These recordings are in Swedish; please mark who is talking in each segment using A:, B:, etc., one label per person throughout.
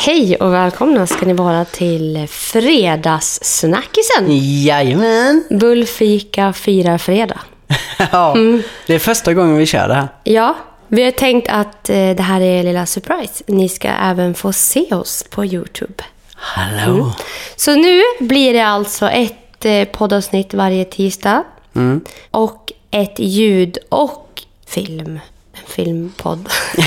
A: Hej och välkomna ska ni vara till Fredagssnackisen.
B: Jajamän!
A: Bullfika firar fredag.
B: ja, det är första gången vi kör det här.
A: Ja, vi har tänkt att eh, det här är lilla surprise. Ni ska även få se oss på YouTube.
B: Hallå!
A: Så nu blir det alltså ett eh, poddavsnitt varje tisdag.
B: Mm.
A: Och ett ljud och film. En filmpodd.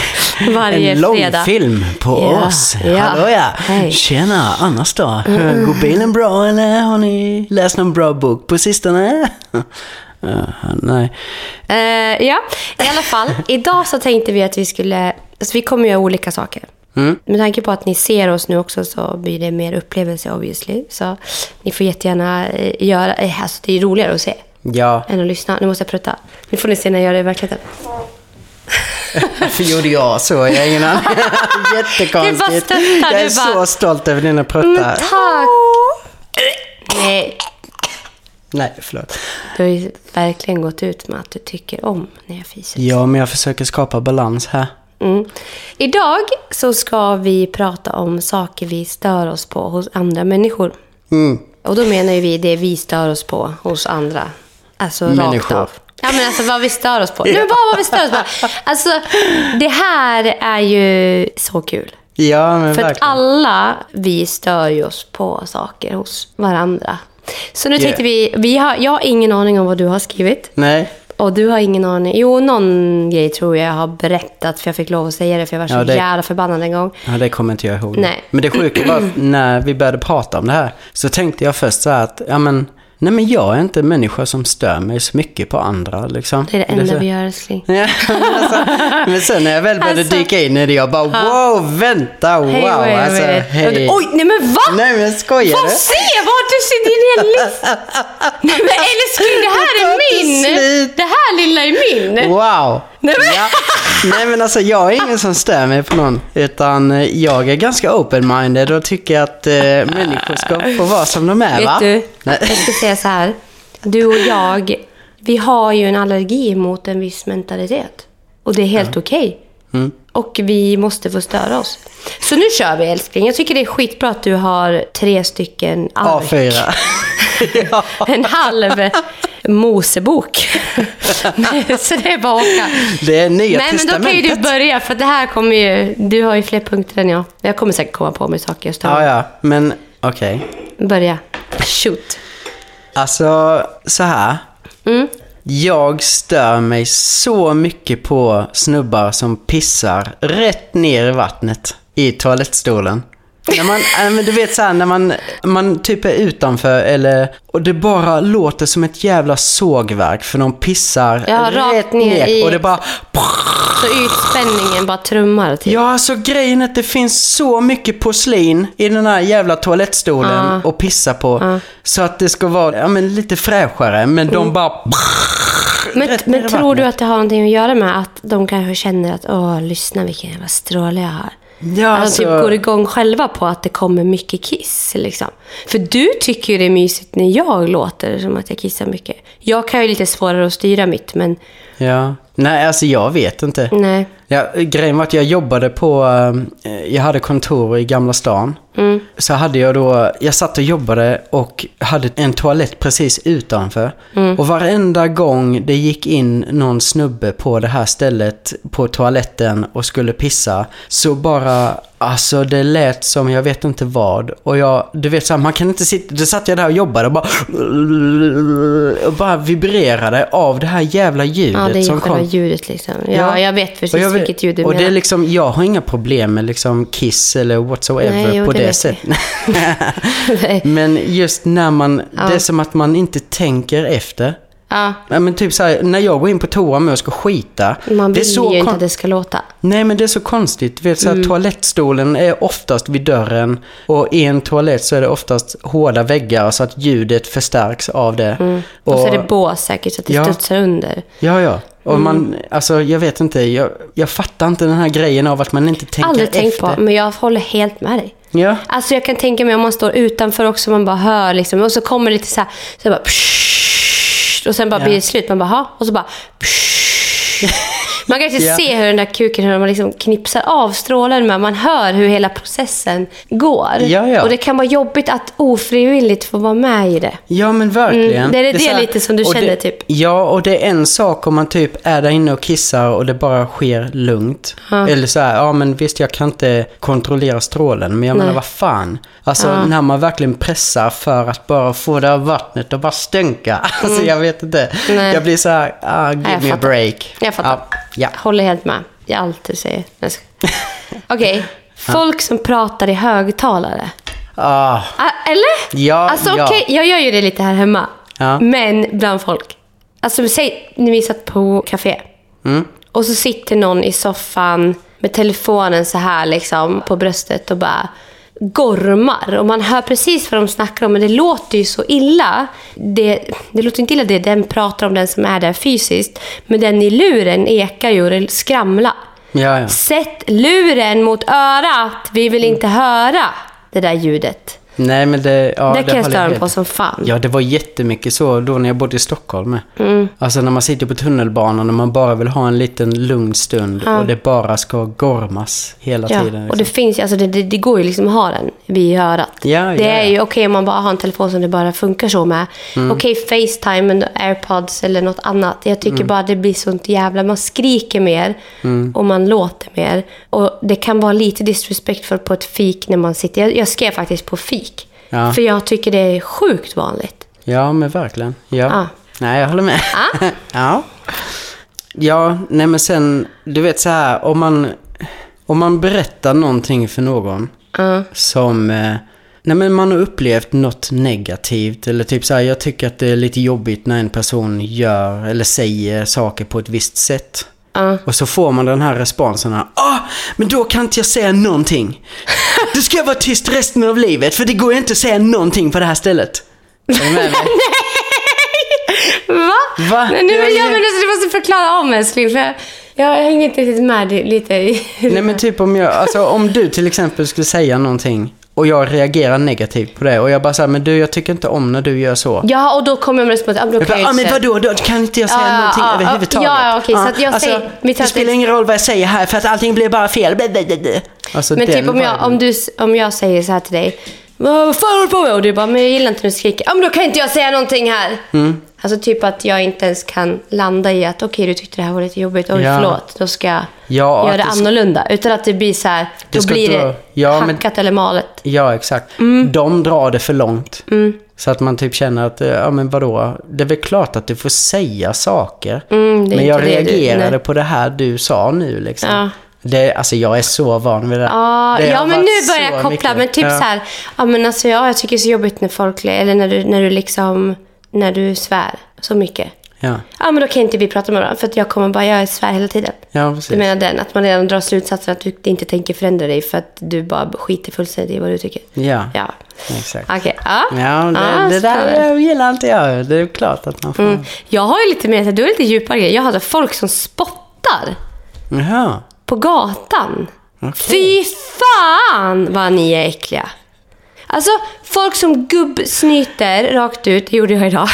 A: varje
B: En långfilm på
A: Ja,
B: oss.
A: ja.
B: Hallå ja!
A: Hej.
B: Tjena, annars då? Går bilen bra eller har ni läst någon bra bok på sistone? Uh, nej.
A: Eh, ja, i alla fall. Idag så tänkte vi att vi skulle... Alltså vi kommer göra olika saker.
B: Mm.
A: Med tanke på att ni ser oss nu också så blir det mer upplevelse obviously. Så ni får jättegärna eh, göra... eh, Alltså det är roligare att se
B: Ja,
A: än att lyssna. Nu måste jag prutta. Nu får ni se när jag gör det i verkligheten.
B: varför gjorde jag så? Jag har ingen aning. Jättekonstigt.
A: Bara
B: jag är
A: bara-
B: så stolt över dina pruttar.
A: tack! Nej,
B: Nej, förlåt.
A: du har ju verkligen gått ut med att du tycker om när jag fiser.
B: Ja, men jag försöker skapa balans här.
A: Mm. Idag så ska vi prata om saker vi stör oss på hos andra människor.
B: Mm.
A: Och då menar ju vi det vi stör oss på hos andra. Alltså rakt
B: Människor.
A: av. Ja men alltså vad vi stör oss på. Nu bara vad vi stör oss på. Alltså det här är ju så kul.
B: Ja, men
A: För att
B: verkligen.
A: alla vi stör ju oss på saker hos varandra. Så nu tänkte vi, vi har, jag har ingen aning om vad du har skrivit.
B: Nej,
A: Och du har ingen aning. Jo, någon grej tror jag jag har berättat för jag fick lov att säga det för jag var så
B: Ja, det-
A: jävla förbannad en gång.
B: Ja, det kommer inte jag ihåg.
A: Nej.
B: Men det sjuka var att när vi började prata om det här så tänkte jag först så här att, ja men, nej men jag är inte en människa som stör mig så mycket på andra liksom.
A: Det är det enda
B: så-
A: vi gör älskling.
B: Ja, men, alltså, men sen när jag väl började
A: Alltså-
B: dyka in i det, jag bara wow, vänta, wow,
A: Hej, wait,
B: alltså,
A: wait.
B: hej.
A: Oj, nej men va?
B: Nej men skojar
A: Få
B: du?
A: se vad du ser din hel lista. Nej men älskling, det här är min. Det här lilla är min.
B: Wow!
A: Nej, men-
B: Ja. Nej men alltså jag är ingen som stör mig på någon. Utan eh, jag är ganska open-minded och tycker att eh, människor ska få vara som de är
A: Vet
B: va?
A: du,
B: Nej.
A: jag ska säga så här. Du och jag, vi har ju en allergi mot en viss mentalitet. Och det är helt okej.
B: Mm.
A: Och vi måste få störa oss. Så nu kör vi älskling. Jag tycker det är skitbra att du har tre stycken ark.
B: A4. ja.
A: En halv Mosebok. så det är bara att åka.
B: Det är nya
A: Nej, men då kan ju du börja, för det här kommer ju... Du har ju fler punkter än jag. Jag kommer säkert komma på mig saker stör
B: Ja, ja. Men okej.
A: Börja. Shoot.
B: Alltså, så här.
A: Mm.
B: Jag stör mig så mycket på snubbar som pissar rätt ner i vattnet i toalettstolen. När man, äh, men du vet såhär när man, man typ är utanför eller, och det bara låter som ett jävla sågverk för de pissar
A: Ja,
B: rätt
A: ner i-
B: och det bara
A: Så ytspänningen bara trummar typ.
B: Ja, alltså grejen är att det finns så mycket porslin i den här jävla toalettstolen
A: Ja.
B: att pissa på. Så att det ska vara ja, men lite fräschare, men de bara...
A: Mm. Men, men tror du att det har någonting att göra med att de kanske känner att åh, lyssna vilken jävla stråle jag har.
B: Ja, alltså,
A: typ går igång själva på att det kommer mycket kiss. Liksom. För du tycker ju det är mysigt när jag låter som att jag kissar mycket. Jag kan ju lite svårare att styra mitt, men
B: ja. Nej, alltså jag vet inte.
A: nej.
B: Ja, grejen var att jag jobbade på, eh, jag hade kontor i Gamla stan.
A: Mm.
B: Så hade jag då, jag satt och jobbade och hade en toalett precis utanför.
A: Mm.
B: Och varenda gång det gick in någon snubbe på det här stället på toaletten och skulle pissa. Så bara, alltså det lät som jag vet inte vad. Och jag, du vet så här, man kan inte sitta, då satt jag där och jobbade och bara, och bara vibrerade av det här jävla ljudet
A: Ja, det
B: som kom.
A: ljudet liksom. Ja,
B: Ja.
A: jag vet precis
B: Och jag vet-
A: vilket ljud du
B: Och
A: menar.
B: det är liksom, jag har inga problem med liksom kiss eller whatsoever
A: Nej, jo,
B: på
A: det
B: det, sättet. Men just när man, det är som att man inte tänker efter.
A: ja,
B: Ja, men typ så här, när jag går in på toa med och ska skita.
A: man
B: det är
A: vill
B: så
A: ju inte att det ska låta.
B: Nej men det är så konstigt. Du vet, så här,
A: Mm.
B: Toalettstolen är oftast vid dörren. Och i en toalett så är det oftast hårda väggar så att ljudet förstärks av det.
A: Mm. Och, så är det bås säkert så att det
B: Ja.
A: studsar under.
B: Ja, ja. Och
A: Mm.
B: man, alltså jag vet inte, jag, jag fattar inte den här grejen av att man inte tänker
A: Aldrig
B: efter.
A: tänkt på, men jag håller helt med dig.
B: Ja.
A: Alltså jag kan tänka mig om man står utanför också, man bara hör liksom, och så kommer det lite så här, så bara och sen bara
B: Ja.
A: blir det slut, man bara ha och så bara. Man kan inte
B: Ja.
A: se hur den där kuken, hur man liksom knipsar av strålen med. Man hör hur hela processen går.
B: Ja, ja.
A: Och det kan vara jobbigt att ofrivilligt få vara med i det.
B: Ja men verkligen.
A: Mm, det är det
B: så
A: lite som du känner,
B: det,
A: typ.
B: Ja, och det är en sak om man typ är där inne och kissar och det bara sker lugnt.
A: Ja.
B: Eller så här, ja men visst jag kan inte kontrollera strålen, men jag menar
A: Nej.
B: vad fan. Alltså
A: Ja.
B: när man verkligen pressar för att bara få det här vattnet att bara stänka. Alltså jag vet inte.
A: Mm. Nej.
B: Jag blir så här, ah, give
A: jag
B: me a
A: fattar.
B: break.
A: Jag fattar.
B: Ja, ja.
A: Håller helt med. i allt du säger. Jag. Okej. Folk som pratar i högtalare.
B: Ah,
A: Ah, Eller?
B: Ja,
A: Alltså
B: ja.
A: jag gör ju det lite här hemma.
B: Ja.
A: Men bland folk. Alltså säg när vi satt på café.
B: mm.
A: Och så sitter någon i soffan med telefonen så här liksom på bröstet och bara gormar. Och man hör precis vad de snackar om, men det låter ju så illa. Det, det låter inte illa det den pratar om, den som är där fysiskt. Men den i luren ekar ju och det skramlar.
B: Ja, ja.
A: Sätt luren mot örat. Vi vill inte höra det där ljudet.
B: Nej, men det... Ja,
A: det kan jag störa på som fan.
B: Ja, det var jättemycket så då när jag bodde i Stockholm.
A: Mm.
B: Alltså när man sitter på tunnelbanan och man bara vill ha en liten lugn stund och det bara ska gormas hela
A: Ja,
B: tiden.
A: och det
B: Liksom.
A: finns alltså det, det, det går ju liksom att ha den vid örat.
B: Ja,
A: det
B: ja,
A: är
B: ja.
A: ju okej om man bara har en telefon som det bara funkar så med.
B: Mm.
A: Okej, Facetime, men airpods eller något annat. Jag tycker
B: Mm.
A: bara det blir sånt jävla... Man skriker mer och man låter mer. Och det kan vara lite disrespectful på ett fik när man sitter... Jag, jag skrev faktiskt på fik.
B: Ja.
A: För jag tycker det är sjukt vanligt.
B: Ja, men verkligen. Ja.
A: Ja.
B: Nej, jag håller med.
A: Ja.
B: ja. Ja, nej men sen, du vet så här, om man, om man berättar någonting för någon
A: Ja.
B: som, eh, nej men man har upplevt något negativt eller typ så här, jag tycker att det är lite jobbigt när en person gör eller säger saker på ett visst sätt.
A: Ja.
B: Och så får man den här responsen här, ah, men då kan inte jag säga någonting. Du ska jag vara tyst resten av livet för det går ju inte att säga någonting på det här stället. Är du med mig?
A: Va?
B: Va?
A: Men nu,
B: Jag-
A: ja, men alltså, du måste förklara om älskling. För jag, jag hänger inte riktigt med lite i...
B: Nej men typ om jag, alltså om du till exempel skulle säga någonting och jag reagerar negativt på det och jag bara säger men du jag tycker inte om när du gör så.
A: Ja, och då kommer jag med respons. Ja, men då
B: Jag
A: kan
B: bara,
A: jag
B: ah, men
A: inte-
B: vadå, då kan inte jag säga
A: Ja,
B: någonting
A: ja, ja,
B: överhuvudtaget?
A: ja, ja, okej, så att jag
B: alltså,
A: säger-
B: det spelar ingen roll vad jag säger här för att allting blir bara fel. Alltså,
A: Men typ om jag, om, du, om jag säger så här till dig. Vad fan håller du på med? Och du bara, men jag gillar inte när du skriker. Ja, men då kan inte jag säga någonting här.
B: Mm.
A: Alltså typ att jag inte ens kan landa i att okej, du tyckte det här var lite jobbigt. Oj,
B: Ja.
A: förlåt. Då ska jag
B: Ja,
A: göra det annorlunda. Utan att det blir så här, då blir
B: dra-
A: det
B: Ja, men-
A: hackat eller malet.
B: Ja, exakt.
A: Mm.
B: De drar det för långt. Så att man typ känner att, eh, ja men vadå, det är väl klart att du får säga saker.
A: Mm,
B: men jag
A: du-
B: reagerade
A: nej.
B: på det här du sa nu liksom.
A: Ja.
B: Det, alltså jag är så van vid det.
A: Ja,
B: det
A: ja men nu börjar jag koppla.
B: mycket.
A: Men typ
B: ja.
A: så här, ja men alltså ja, jag tycker det är så jobbigt när folk, eller när du, när du liksom, när du svär så mycket.
B: Ja,
A: Ja men då kan inte vi prata med varandra för att jag kommer bara, jag svär hela tiden.
B: ja precis.
A: Du menar den, att man redan drar slutsatsen att du inte tänker förändra dig för att du bara skiter fullständigt i vad du tycker.
B: Ja,
A: Ja,
B: exakt.
A: okej. Ja,
B: Ja, det,
A: Ja,
B: det där gillar inte jag. Det är klart att man får...
A: Mm. Jag har ju lite mer, du har lite djupare. Jag hade folk som spottar
B: Jaha.
A: på gatan.
B: Okej.
A: Fy fan vad ni är äckliga. Alltså, folk som gubbsnyter rakt ut, det gjorde jag idag.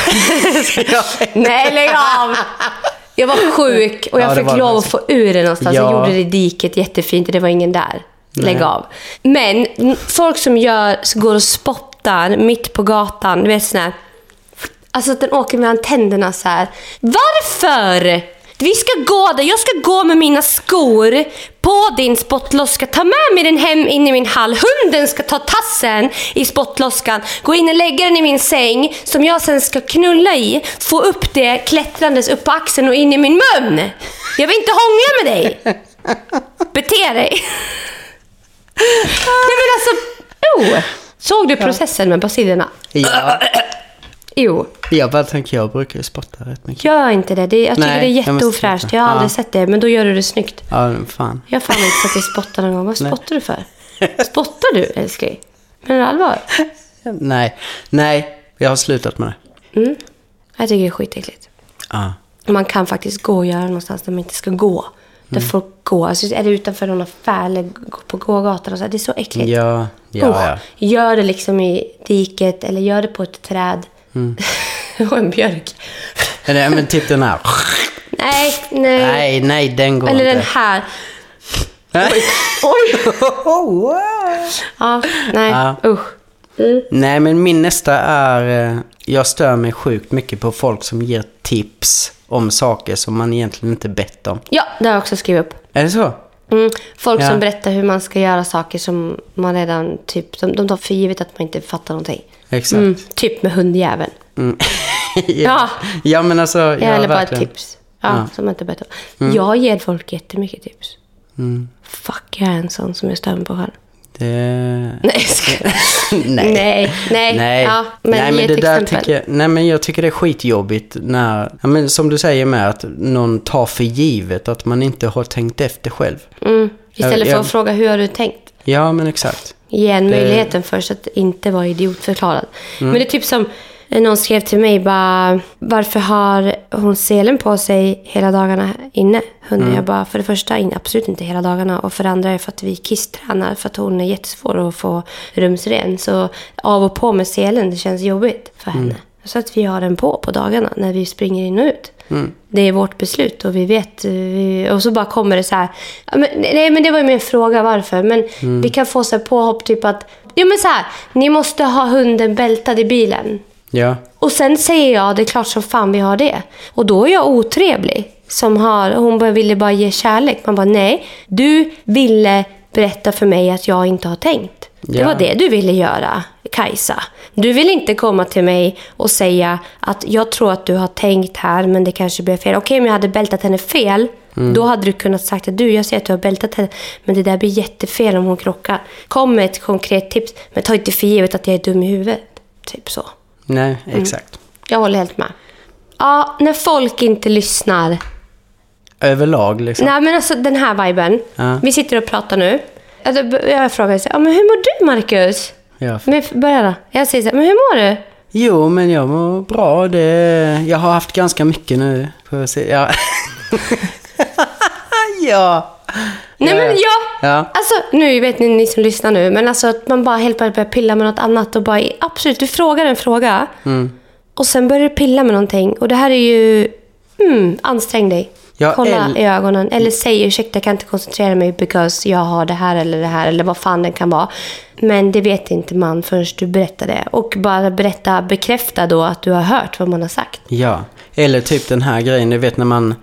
A: Nej, lägg av! Jag var sjuk och jag
B: Ja,
A: fick lov att få ur det någonstans. Jag
B: Ja.
A: gjorde det i diket jättefint och det var ingen där. Lägg
B: Nej.
A: av. Men folk som gör, går och spottar mitt på gatan, du vet sån här, Alltså att den åker mellan tänderna så här. Varför? Vi ska gå där, jag ska gå med mina skor på din spottloska, ta med mig den hem in i min hall. Hunden ska ta tassen i spottloskan, gå in och lägga den i min säng som jag sen ska knulla i, få upp det klättrandes upp på axeln och in i min mun. Jag vill inte hångla med dig. Bete dig. Nej men alltså, oh. Såg du processen med basilierna?
B: Ja,
A: Jo.
B: jag bara tänker, jag brukar ju spotta rätt mycket.
A: Gör inte det. det jag tycker
B: Nej,
A: det är
B: jag
A: jätteofräscht.
B: sluta.
A: Jag har aldrig
B: Ja.
A: sett det, men då gör du det snyggt.
B: Ja, fan.
A: Jag har fan inte sett dig spotta någon gång. Vad spottar du för? Spottar du, älskling? Men allvar?
B: Nej, nej, jag har slutat med det.
A: Mm. Jag tycker det är skitäckligt.
B: Ja.
A: Man kan faktiskt gå och göra någonstans där man inte ska gå. Där
B: Mm.
A: folk går. Alltså, är det utanför någon affär eller på gågatan och så Det är så äckligt.
B: Ja, ja,
A: Usch.
B: ja.
A: Gör det liksom i diket eller gör det på ett träd.
B: Mm.
A: och en björk.
B: Eller, men typ den här.
A: Nej, nej.
B: Nej, nej, den går
A: Eller
B: inte.
A: den här.
B: Oj.
A: Oj. Ja, nej.
B: Ja.
A: Usch. Mm.
B: Nej, men min nästa är... eh, Jag stör mig sjukt mycket på folk som ger tips om saker som man egentligen inte bett om.
A: Ja, det har jag också skrivit upp.
B: Är det så?
A: Mm. Folk
B: Ja.
A: som berättar hur man ska göra saker som man redan typ... De, de tar för givet att man inte fattar någonting.
B: Exakt.
A: Mm. Typ med hundjäveln.
B: Mm.
A: Ja.
B: ja, men alltså... Ja,
A: Eller bara ett
B: verkligen.
A: tips. Ja,
B: Ja.
A: som man inte berättar om. Jag ger folk jättemycket tips.
B: Mm.
A: Fuck, jag är en sån som jag mig på själv.
B: Det...
A: Nej, jag skojar.
B: nej.
A: nej. Nej.
B: Nej,
A: Ja, men
B: nej, men
A: ett
B: det där tycker jag, nej men jag tycker det är skitjobbigt när, ja, men som du säger med att någon tar för givet att man inte har tänkt efter själv.
A: Mm. Istället
B: Jag-
A: för
B: jag-
A: att fråga hur har du tänkt?
B: Ja men exakt.
A: Ge en
B: Det- Mm.
A: möjligheten först att inte vara idiotförklarad. Men det är typ som någon skrev till mig bara, varför har hon selen på sig hela dagarna inne? Hunden,
B: Mm.
A: jag bara, för det första absolut inte hela dagarna och för det andra är för att vi kisstränar för att hon är jättesvår att få rumsren. Så av och på med selen, det känns jobbigt för
B: Mm.
A: Så att vi har den på på dagarna när vi springer in och ut.
B: Mm.
A: Det är vårt beslut och vi vet. eh, Vi, och så bara kommer det så här. ja, Men, nej, men det var ju min fråga varför. Men
B: Mm.
A: vi kan få så här påhopp typ att. Jo men så här. Ni måste ha hunden bältad i bilen.
B: Ja.
A: Och sen säger jag, det är klart som fan vi har det. Och då är jag otrevlig. Som har, hon bara ville bara ge kärlek. Man bara, nej. Du ville berätta för mig att jag inte har tänkt. Det var det du ville göra, Kajsa. Du vill inte komma till mig och säga att jag tror att du har tänkt här, men det kanske blev fel. Okej, om jag hade bältat henne fel, då hade du kunnat sagt att du, jag ser att du har bältat henne, men det där blir jättefel om hon krockar. Kom med ett konkret tips, men ta inte för givet att jag är dum i huvudet. Typ så.
B: Nej,
A: Mm.
B: exakt.
A: Jag håller helt med. Ja, när folk inte lyssnar.
B: Överlag liksom.
A: Nej, men alltså den här viben.
B: Ja.
A: Vi sitter och pratar nu. Alltså, Jag frågar så här, men hur mår du Marcus?
B: Ja.
A: Men börja då. Jag säger så här, men hur mår du?
B: Jo, men jag mår bra. Det, jag har haft ganska mycket nu. Får se. Ja. ja.
A: Nej men ja.
B: Ja.
A: Alltså nu vet ni, ni som lyssnar nu, men alltså att man bara helt plötsligt börjar pilla med något annat och bara absolut, du frågar en fråga
B: Mm.
A: och sen börjar du pilla med någonting och det här är ju, mm, ansträng dig.
B: Jag
A: Kolla i ögonen. Eller säg ursäkta, jag kan inte koncentrera mig because jag har det här eller det här. Eller vad fan det kan vara. Men det vet inte man förrän du berättar det. Och bara berätta, bekräfta då att du har hört vad man har sagt.
B: Ja, eller typ den här grejen, du vet när man...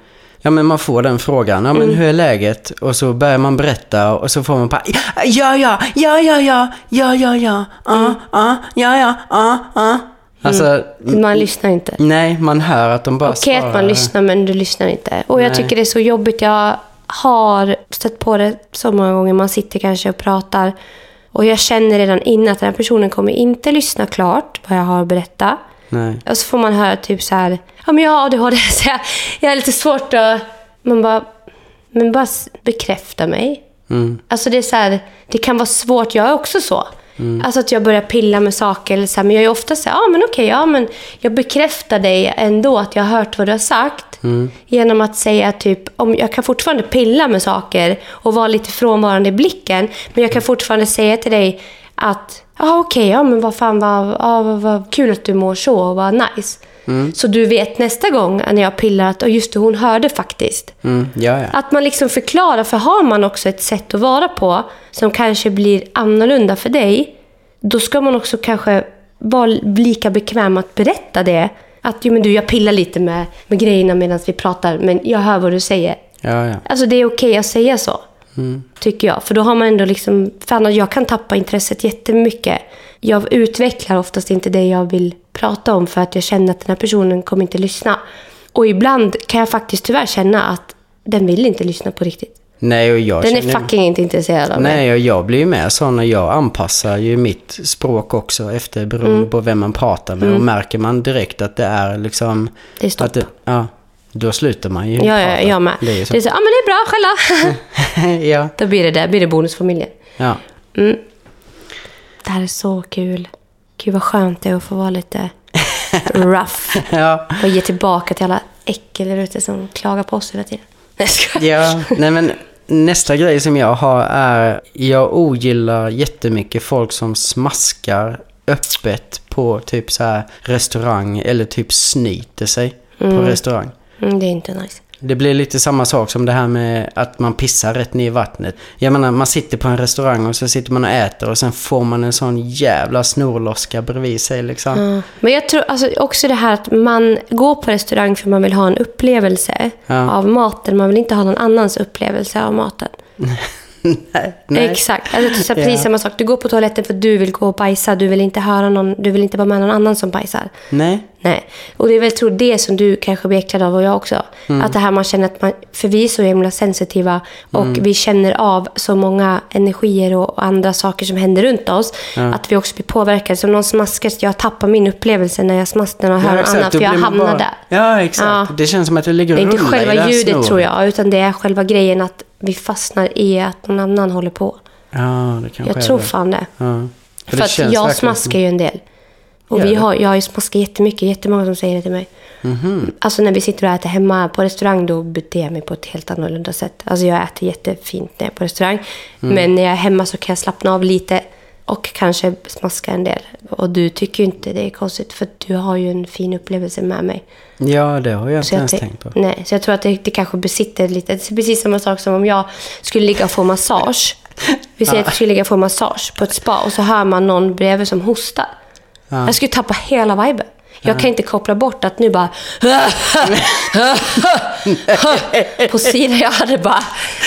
B: Ja men man får den frågan, ja men
A: mm.
B: hur är läget? Och så börjar man berätta och så får man bara ja ja, ja ja ja, ja ja ja, ja ja, ja ja, ja ja, ja ja, ja Alltså,
A: Man lyssnar inte.
B: nej, man hör att de bara
A: Okej att man lyssnar, men du lyssnar inte. Och jag
B: Nej.
A: tycker det är så jobbigt. Jag har stött på det så många gånger. Man sitter kanske och pratar. Och jag känner redan innan att den här personen kommer inte lyssna klart vad jag har att berätta.
B: Nej.
A: Och så får man höra typ så här, ja men jag har ADHD, så jag, jag har lite svårt att... Man bara, men bara bekräfta mig.
B: Mm.
A: Alltså det är så här, det kan vara svårt, jag är också så. Alltså att jag börjar pilla med saker, eller så här, men jag är ofta så här, ja men okej, ja men jag bekräftar dig ändå att jag har hört vad du har sagt. Genom att säga typ, om jag kan fortfarande pilla med saker och vara lite frånvarande i blicken, men jag kan fortfarande säga till dig att, ja okej, ja men vad fan, vad, ja, vad, vad kul att du mår så, och vad nice. Så du vet nästa gång när jag pillar att, oh, just det, hon hörde faktiskt.
B: Mm, ja, ja.
A: Att man liksom förklarar, för har man också ett sätt att vara på som kanske blir annorlunda för dig, då ska man också kanske vara lika bekväm att berätta det. Att jo, men du, jag pillar lite med, med grejerna medan vi pratar, men jag hör vad du säger.
B: ja, ja.
A: Alltså det är okej att säga så, tycker jag. För då har man ändå liksom, fan jag kan tappa intresset jättemycket. Jag utvecklar oftast inte det jag vill prata om för att jag känner att den här personen kommer inte lyssna. Och ibland kan jag faktiskt tyvärr känna att den vill inte lyssna på riktigt.
B: Nej, och jag
A: Den är
B: känner-
A: fucking inte intresserad av mig.
B: Nej, och jag blir ju med sån när jag anpassar ju mitt språk också efter beroende
A: Mm.
B: på vem man pratar med. Och märker man direkt att det är liksom...
A: Det är stopp.
B: Att det, ja, då slutar man ju
A: Ja, ja, jag med.
B: Det är så.
A: Det är så, ja men det är bra, skälla.
B: ja,
A: Då blir det det, blir det bonusfamiljen.
B: ja.
A: Det här är så kul. Gud vad skönt det är att få vara lite rough.
B: ja.
A: Och ge tillbaka till alla äckel där ute som klagar på oss hela tiden. Nej.
B: Ja, nej men nästa grej som jag har är, jag ogillar jättemycket folk som smaskar öppet på typ så här restaurang eller typ snyter sig på restaurang.
A: Mm, det är inte nice.
B: Det blir lite samma sak som det här med att man pissar rätt ner i vattnet. Jag menar, man sitter på en restaurang och så sitter man och äter och sen får man en sån jävla snorloska bredvid sig liksom.
A: Ja. Men jag tror alltså, också det här att man går på restaurang för man vill ha en upplevelse
B: Ja.
A: av maten. Man vill inte ha någon annans upplevelse av maten.
B: nej, nej.
A: Exakt. Alltså,
B: Ja.
A: precis samma sak. Du går på toaletten för att du vill gå och bajsa. Du vill inte, höra någon, du vill inte vara med någon annan som bajsar.
B: Nej.
A: Nej. Och det är väl tror det som du kanske blir äcklad av och jag också.
B: Mm.
A: Att det här man känner att man, för vi är så himla sensitiva och
B: Mm.
A: vi känner av så många energier och andra saker som händer runt oss. Att vi också blir påverkade. Så om någon smaskar, jag tappar min upplevelse när jag smaskar och hör någon annan för jag hamnar
B: bara-
A: där.
B: Ja, exakt.
A: Ja.
B: Det känns som att det ligger och
A: Det är inte själva ljudet
B: snoret.
A: tror jag, utan det är själva grejen att vi fastnar i att någon annan håller på.
B: Ja, det kanske
A: Jag
B: är
A: tror
B: det.
A: fan det.
B: Ja.
A: För,
B: det
A: att jag smaskar ju en del. Och
B: Gör
A: vi har, jag har ju smaskat jättemycket, jättemånga som säger det till mig.
B: Mhm.
A: Alltså när vi sitter och äter hemma på restaurang då beter jag mig på ett helt annorlunda sätt. Alltså jag äter jättefint när jag är på restaurang.
B: Mm.
A: Men när jag är hemma så kan jag slappna av lite och kanske smaska en del. Och du tycker ju inte det är konstigt för du har ju en fin upplevelse med mig.
B: Ja, det har jag inte
A: Så
B: ens
A: tänk-
B: tänkt på.
A: nej, så jag tror att det, det kanske besitter lite. Det är precis samma sak som om jag skulle ligga och få massage. Vi säger att jag skulle ligga och få massage på ett spa och så hör man någon bredvid som hostar.
B: Ja.
A: Jag skulle tappa hela viben. Jag kan inte koppla bort att nu bara... på sidan. Jag hade bara...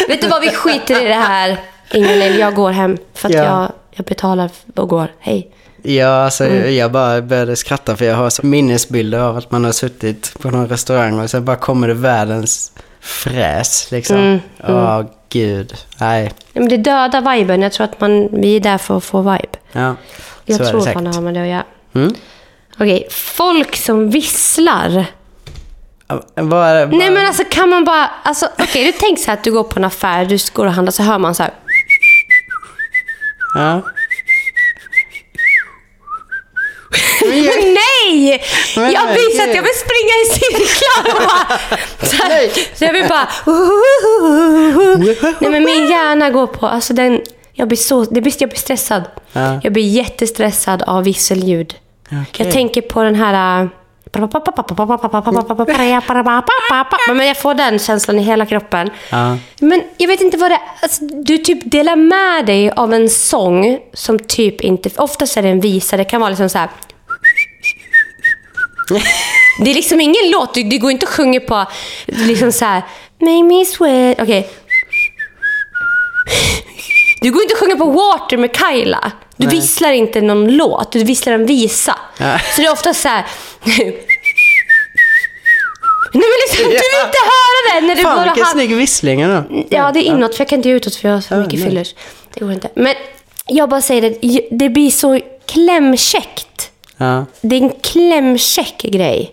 A: Vet du vad, vi skiter i det här. Ingen jag går hem. För att
B: Ja.
A: jag, jag betalar och går. Hej.
B: Ja, alltså
A: Mm.
B: jag bara började skratta för jag har så minnesbilder av att man har suttit på någon restaurang och sen bara kommer det världens fräs liksom.
A: Mm,
B: Åh, gud. Nej.
A: Men det dödar viben. Jag tror att man, vi är där för att få vibe.
B: Ja,
A: Jag
B: så
A: tror fan det har med det att göra.
B: Mm.
A: Okej, folk som visslar.
B: Är det?
A: Nej men alltså kan man bara... Alltså, Okej, du tänk så här att du går på en affär, du går och handlar, så hör man så här...
B: Ja. Men jag-
A: Nej!
B: Men
A: jag så att jag vill springa i cirklar och bara... Så, här,
B: Nej.
A: så jag vill bara... Nej men min hjärna går på... Alltså den... Jag blir så... Det blir, jag blir stressad.
B: Ja.
A: Jag blir jättestressad av visselljud.
B: Okej.
A: Jag tänker på den här... Men jag får den känslan i hela kroppen.
B: Ja.
A: Men jag vet inte vad det är. Alltså, du typ delar med dig av en sång som typ inte... Oftast är det en visa. Det kan vara liksom så här... Det är liksom ingen låt. Du, du går inte och sjunger på liksom så här... Make me sweat. Okej. Du går inte och sjunger på Water med Kyla. Du
B: Nej.
A: visslar inte någon låt. Du visslar en visa.
B: Ja.
A: Så det är ofta så här... Nej men liksom, du vill inte höra det när du
B: Fan
A: bara
B: vilken
A: har-
B: snygg vissling ändå.
A: Ja, det är inåt för jag kan inte göra utåt för jag har så
B: Ja,
A: mycket
B: nej.
A: fyllers. Det går inte. Men jag bara säger det, det blir så klämkäckt.
B: Ja.
A: Det är en klämkäck grej.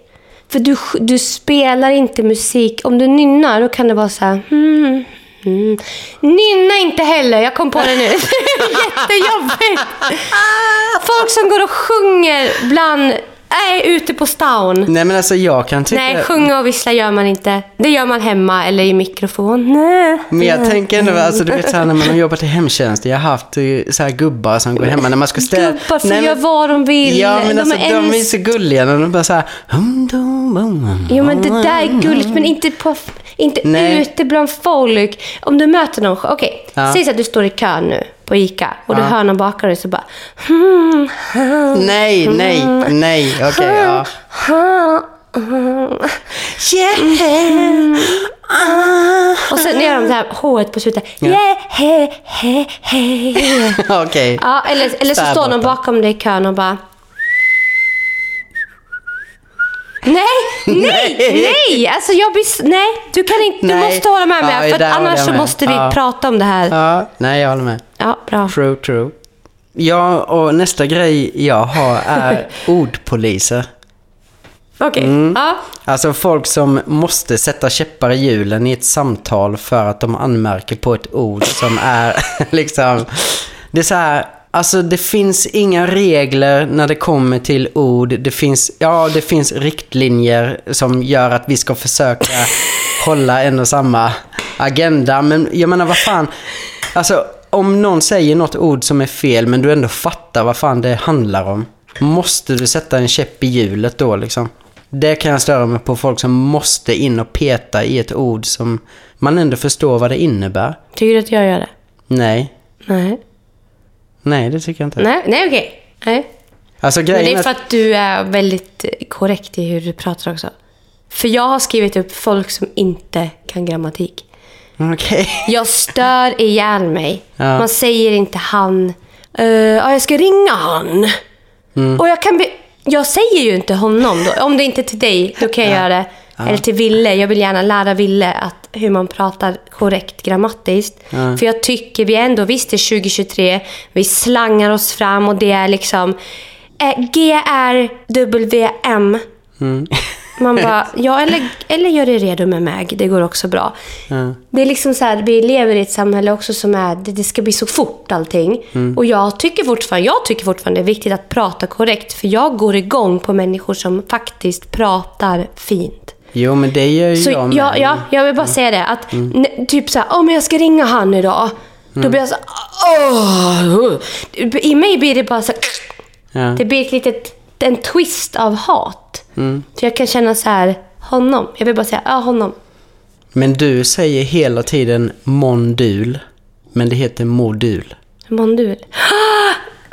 A: För du, du spelar inte musik. Om du nynnar då kan det vara så här... Hmm, hmm. Nynna inte heller, jag kom på det nu. Jättejobbigt. Folk som går och sjunger bland... Är ute på stan.
B: Nej men alltså jag kan tycka...
A: Nej, sjunga och vissla gör man inte. Det gör man hemma eller i mikrofon. Nej.
B: Men jag tänker ändå, alltså du vet så här när man har jobbat i hemtjänst, jag har haft eh, så här gubbar som går hemma när man ska städa.
A: Gubbar får
B: Nej,
A: göra vad de vill.
B: Ja men
A: de
B: alltså
A: är
B: de är så gulliga när de bara så här... hum, dum, bum, bum,
A: Jo men det där är gulligt, men inte, på, inte
B: Nej.
A: ute bland folk. Om du möter någon, okej,
B: Ja.
A: säg att du står i kö nu på ICA och du
B: Ja.
A: hör någon dig så bara... Hmm, hmm,
B: Nej, nej, nej, okej, ja.
A: hmm, yeah. Och sen gör de det här H på slutet. Yeah, he, he, he.
B: Okej.
A: Ja, eller, eller så står någon bakom dig i kön och bara... Nej, nej, nej! Alltså jag blir... Nej, du kan inte... Du
B: Nej.
A: måste hålla med mig.
B: Ja,
A: för annars så måste vi
B: Ja.
A: prata om det här. Ja,
B: Ja, nej jag håller med.
A: bra.
B: True, true. Ja, och nästa grej jag har är ordpoliser.
A: Okej.
B: Mm.
A: Ja.
B: Alltså folk som måste sätta käppar i hjulen i ett samtal för att de anmärker på ett ord som är liksom... Det är så här, alltså det finns inga regler när det kommer till ord. Det finns, ja det finns riktlinjer som gör att vi ska försöka hålla en och samma agenda. Men jag menar vad fan, alltså om någon säger något ord som är fel men du ändå fattar vad fan det handlar om. Måste du sätta en käpp i hjulet då liksom? Det kan jag störa mig på folk som måste in och peta i ett ord som man ändå förstår vad det innebär.
A: Tycker du att jag gör det?
B: Nej.
A: Nej.
B: Nej, det tycker jag inte.
A: Nej, nej okej. Nej.
B: Alltså
A: Men
B: grejen
A: det är för att du är väldigt korrekt i hur du pratar också. För jag har skrivit upp folk som inte kan grammatik.
B: Okej.
A: Jag stör ihjäl mig.
B: Ja.
A: Man säger inte han. Uh, ja, jag ska ringa han.
B: Mm.
A: Och jag kan be- Jag säger ju inte honom då. Om det inte är till dig, då kan jag göra det. Eller till Ville. Jag vill gärna lära Ville att hur man pratar korrekt grammatiskt.
B: Ja.
A: För jag tycker vi ändå, visst det är 2023, vi slangar oss fram och det är liksom eh, G-R-W-M.
B: Mm.
A: Man bara, ja eller, eller gör det redo med Meg, det går också bra.
B: Ja.
A: Det är liksom så här, vi lever i ett samhälle också som är, det, det ska bli så fort allting. Och jag tycker, fortfarande, jag tycker fortfarande det är viktigt att prata korrekt. För jag går igång på människor som faktiskt pratar fint.
B: Jo, men det gör ju
A: Så
B: jag
A: ja,
B: med.
A: ja, jag vill bara säga det. Att, n- typ så här, åh men jag ska ringa han idag. Då blir jag så åh. I mig blir det bara så
B: Ja.
A: det blir ett litet, en twist av hat. För jag kan känna så här, honom. Jag vill bara säga, ja honom.
B: Men du säger hela tiden mondul, men det heter modul.
A: Mondul.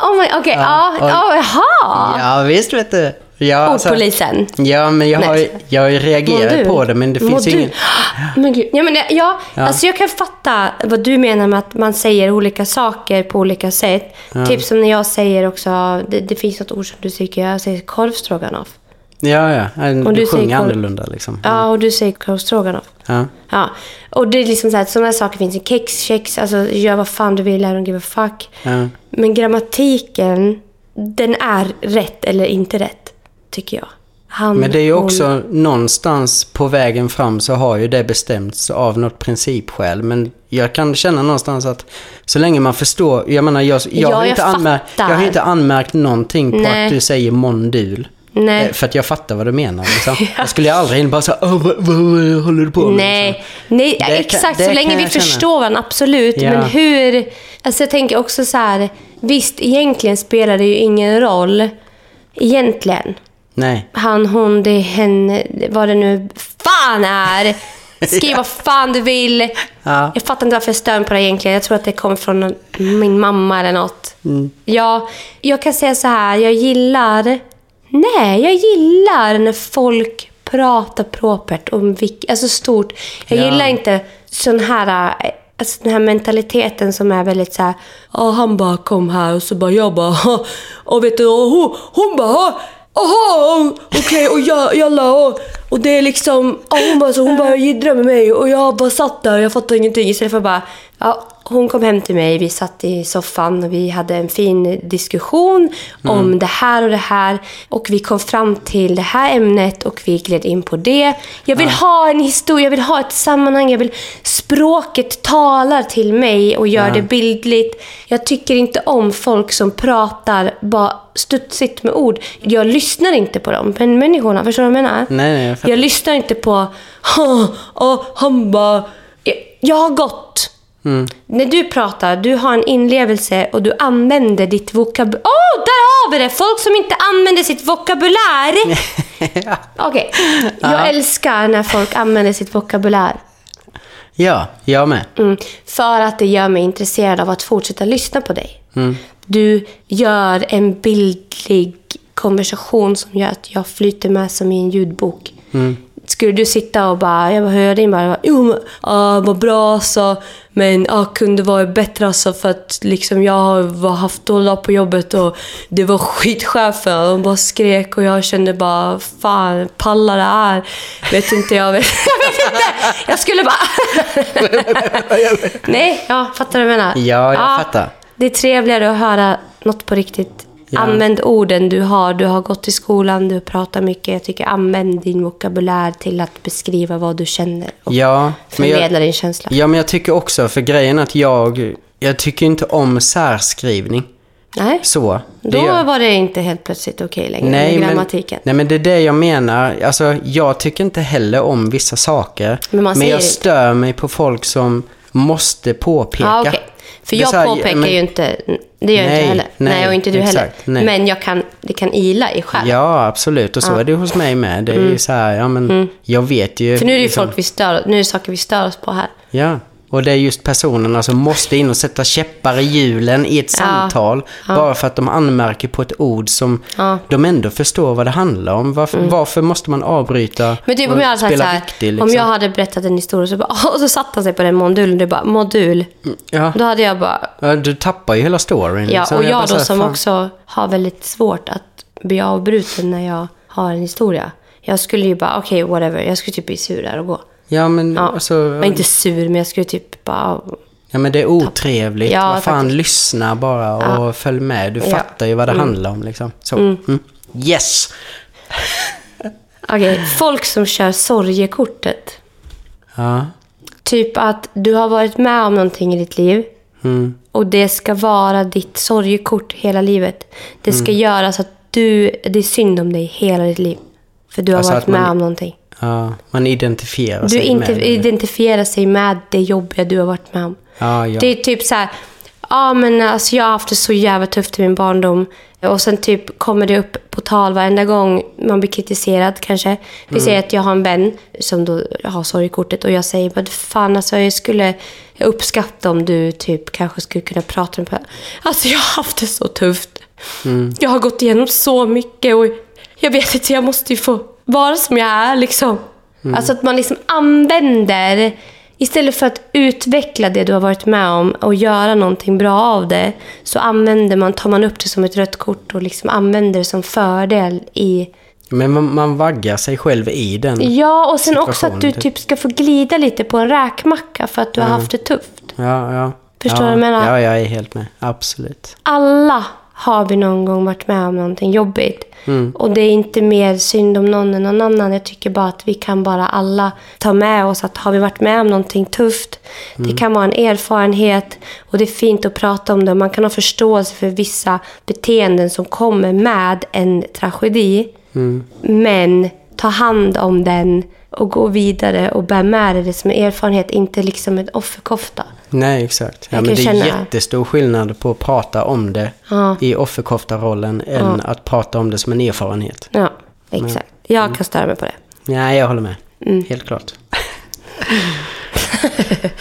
A: Oh my, okej, ja,
B: oj.
A: ja, jaha.
B: Ja, visst vet du. Ja, alltså-
A: Ordpolisen.
B: Ja, men jag har,
A: Nej.
B: jag har ju reagerat på det, men det finns
A: Modul.
B: ingen...
A: Men gud. Ja, men det, ja, Alltså jag kan fatta vad du menar med att man säger olika saker på olika sätt. Typ som när jag säger också, det, det finns något ord som du tycker, jag säger korvstroganoff.
B: Ja, ja. Du,
A: Och du säger
B: sjunger
A: korv-
B: annorlunda liksom.
A: Ja, och du säger korvstroganoff.
B: Ja.
A: Ja, och det är liksom så här, sådana saker finns i kex, kex, alltså gör vad fan du vill, I don't give a fuck.
B: Ja.
A: Men grammatiken, den är rätt eller inte rätt, tycker jag. Han,
B: Men det är ju
A: hon-
B: också någonstans på vägen fram så har ju det bestämts av något principskäl. Men jag kan känna någonstans att så länge man förstår, jag menar jag, jag,
A: Ja,
B: har,
A: jag
B: inte anmärkt, jag har inte anmärkt någonting på
A: Nej.
B: att du säger mondul.
A: Nej.
B: Eh, För att jag fattar vad du menar. Liksom. Jag skulle aldrig in bara "Åh, vad, vad, vad håller du på med?
A: Nej,
B: Liksom.
A: nej
B: Det kan-
A: exakt.
B: det
A: så
B: kan
A: länge vi
B: jag känna.
A: förstår varandra, absolut.
B: Ja.
A: Men hur... Alltså jag tänker också så här. Visst, egentligen spelar det ju ingen roll. Egentligen.
B: Nej.
A: Han, hon, det, hen, vad det nu fan är. Skriv vad fan du vill.
B: Ja.
A: Jag fattar inte varför jag stör på det egentligen. Jag tror att det kommer från min mamma eller något.
B: Mm.
A: Ja, jag kan säga så här. Jag gillar... Nej, jag gillar när folk pratar propert om vilk, alltså stort. Jag
B: Ja.
A: gillar inte sån här... Alltså den här mentaliteten som är väldigt så här. Ja, han bara kom här och så bara jag bara... Och vet du, och hon, hon bara... Oho! okej, och jag, jalla, och, och det är liksom... Ja, hon bara, hon bara jiddrar med mig och jag bara satt där och jag fattade ingenting. Istället för bara... Ja, hon kom hem till mig, vi satt i soffan och vi hade en fin diskussion om det här och det här. Och vi kom fram till det här ämnet och vi gled in på det. Jag vill ha en historia, jag vill ha ett sammanhang. Jag vill... Språket talar till mig och gör det bildligt. Jag tycker inte om folk som pratar bara studsigt med ord. Jag lyssnar inte på dem, men människorna, förstår du vad jag menar?
B: Nej, nej, jag.
A: Jag lyssnar inte på "Ha, ja, han bara... Jag har gått.
B: Mm.
A: När du pratar, du har en inlevelse och du använder ditt vokabulär. Åh, där har vi det! Folk som inte använder sitt vokabulär.
B: ja.
A: Okej, jag älskar när folk använder sitt vokabulär.
B: ja, jag med.
A: Mm, för att det gör mig intresserad av att fortsätta lyssna på dig.
B: Mm.
A: Du gör en bildlig konversation som gör att jag flyter med som i en ljudbok.
B: Mm.
A: Skulle du sitta och bara, jag hörde in bara, jo ah, vad bra alltså, men ah, kunde vara bättre alltså för att liksom jag har haft dålig dag på jobbet och det var skitchefen och de bara skrek och jag kände bara, fan pallar det här? Vet inte, jag vet, jag vet inte. Jag skulle bara... Nej, ja, fattar du vad jag menar?
B: Ja, jag fattar.
A: Det är trevligare att höra något på riktigt.
B: Ja.
A: Använd orden du har. Du har gått i skolan, du pratar mycket. Jag tycker använd din vokabulär till att beskriva vad du känner och
B: Ja, men jag,
A: förmedla din känsla.
B: ja, men jag tycker också, för grejen att jag, jag tycker inte om särskrivning.
A: Nej,
B: Så.
A: Då
B: gör-
A: var det inte helt plötsligt okej längre
B: nej,
A: med
B: men,
A: grammatiken.
B: nej, men det är det jag menar. Alltså, jag tycker inte heller om vissa saker.
A: Men säger
B: jag
A: inte.
B: stör mig på folk som måste påpeka.
A: Ja, okej. För jag
B: här,
A: påpekar
B: men-
A: ju inte, det gör jag
B: Nej,
A: inte heller. Nej,
B: nej,
A: och inte du
B: exakt,
A: heller.
B: nej.
A: Men jag kan, det kan ila i själ.
B: Ja, absolut. Och så är det hos mig med. Det är ju så här, ja men jag vet ju.
A: Mm. För nu är det ju
B: liksom-
A: folk vi stör, nu är det saker vi stör oss på här.
B: Ja, och det är just personerna som måste in och sätta käppar i hjulen i ett
A: Ja.
B: samtal. Bara för att de anmärker på ett ord som
A: Ja. Mm.
B: de ändå förstår vad det handlar om. Varför, varför måste man avbryta
A: Men typ om jag hade sagt så här,
B: riktig,
A: om
B: liksom?
A: jag hade berättat en historia så bara, och så satte han sig på den modulen och du bara, modul.
B: Ja,
A: Då hade jag bara,
B: ja, du tappar ju hela storyn.
A: ja,
B: liksom.
A: och jag
B: så
A: då
B: här,
A: som
B: fan.
A: också har väldigt svårt att bli avbruten när jag har en historia. Jag skulle ju bara, okej, whatever. Jag skulle typ bli sur där och gå.
B: Ja, men
A: Ja.
B: alltså...
A: Jag var inte sur, men jag skulle typ bara...
B: Ja, men det är otrevligt.
A: Ja,
B: vad fan,
A: faktiskt.
B: lyssna bara och följ med. Du
A: Ja. Mm.
B: fattar ju vad det handlar om liksom. Så. Mm. Yes!
A: Okej, folk som kör sorgekortet.
B: Ja.
A: Typ att du har varit med om någonting i ditt liv.
B: Mm.
A: Och det ska vara ditt sorgekort hela livet. Det
B: Mm.
A: ska göra så att du, det är synd om dig hela ditt liv. För du har
B: Alltså
A: varit
B: man-
A: med om någonting.
B: Ja. Man identifierar
A: Du
B: sig
A: inte,
B: med
A: identifierar sig med det jobbiga du har varit med om.
B: Ja, ja.
A: Det är typ så här, ja men alltså jag har haft det så jävla tufft i min barndom. Och sen typ kommer det upp på tal varenda gång man blir kritiserad kanske. Vi
B: Mm.
A: säger att jag har en vän som då har sorgkortet och jag säger bara fan alltså jag skulle uppskatta om du typ kanske skulle kunna prata med Alltså jag har haft det så tufft.
B: Mm.
A: Jag har gått igenom så mycket och jag vet inte, jag måste ju få vara som jag är liksom.
B: Mm.
A: Alltså att man liksom använder, istället för att utveckla det du har varit med om och göra någonting bra av det, så använder man, tar man upp det som ett rött kort och liksom använder det som fördel i...
B: Men man, man vaggar sig själv i den.
A: Ja, och sen också att du
B: Situationen,
A: typ ska få glida lite på en räkmacka för att du har haft det tufft.
B: Ja, ja.
A: Förstår
B: ja.
A: du vad jag menar?
B: Ja, jag är helt med. Absolut.
A: Alla har vi någon gång varit med om någonting jobbigt.
B: Mm.
A: Och det är inte mer synd om någon än någon annan. Jag tycker bara att vi kan bara alla ta med oss att har vi varit med om någonting tufft.
B: Mm.
A: Det kan vara en erfarenhet och det är fint att prata om det. Man kan ha förståelse för vissa beteenden som kommer med en tragedi.
B: Mm.
A: Men ta hand om den och gå vidare och bär med dig det som en erfarenhet. Inte liksom en offerkofta.
B: Nej, exakt. Ja, men det är
A: känna-
B: jättestor skillnad på att prata om det
A: Ja.
B: i offerkoftarollen än att prata om det som en erfarenhet.
A: Ja, exakt. Jag kan störa mig på det.
B: Nej, jag håller med.
A: Mm.
B: Helt klart.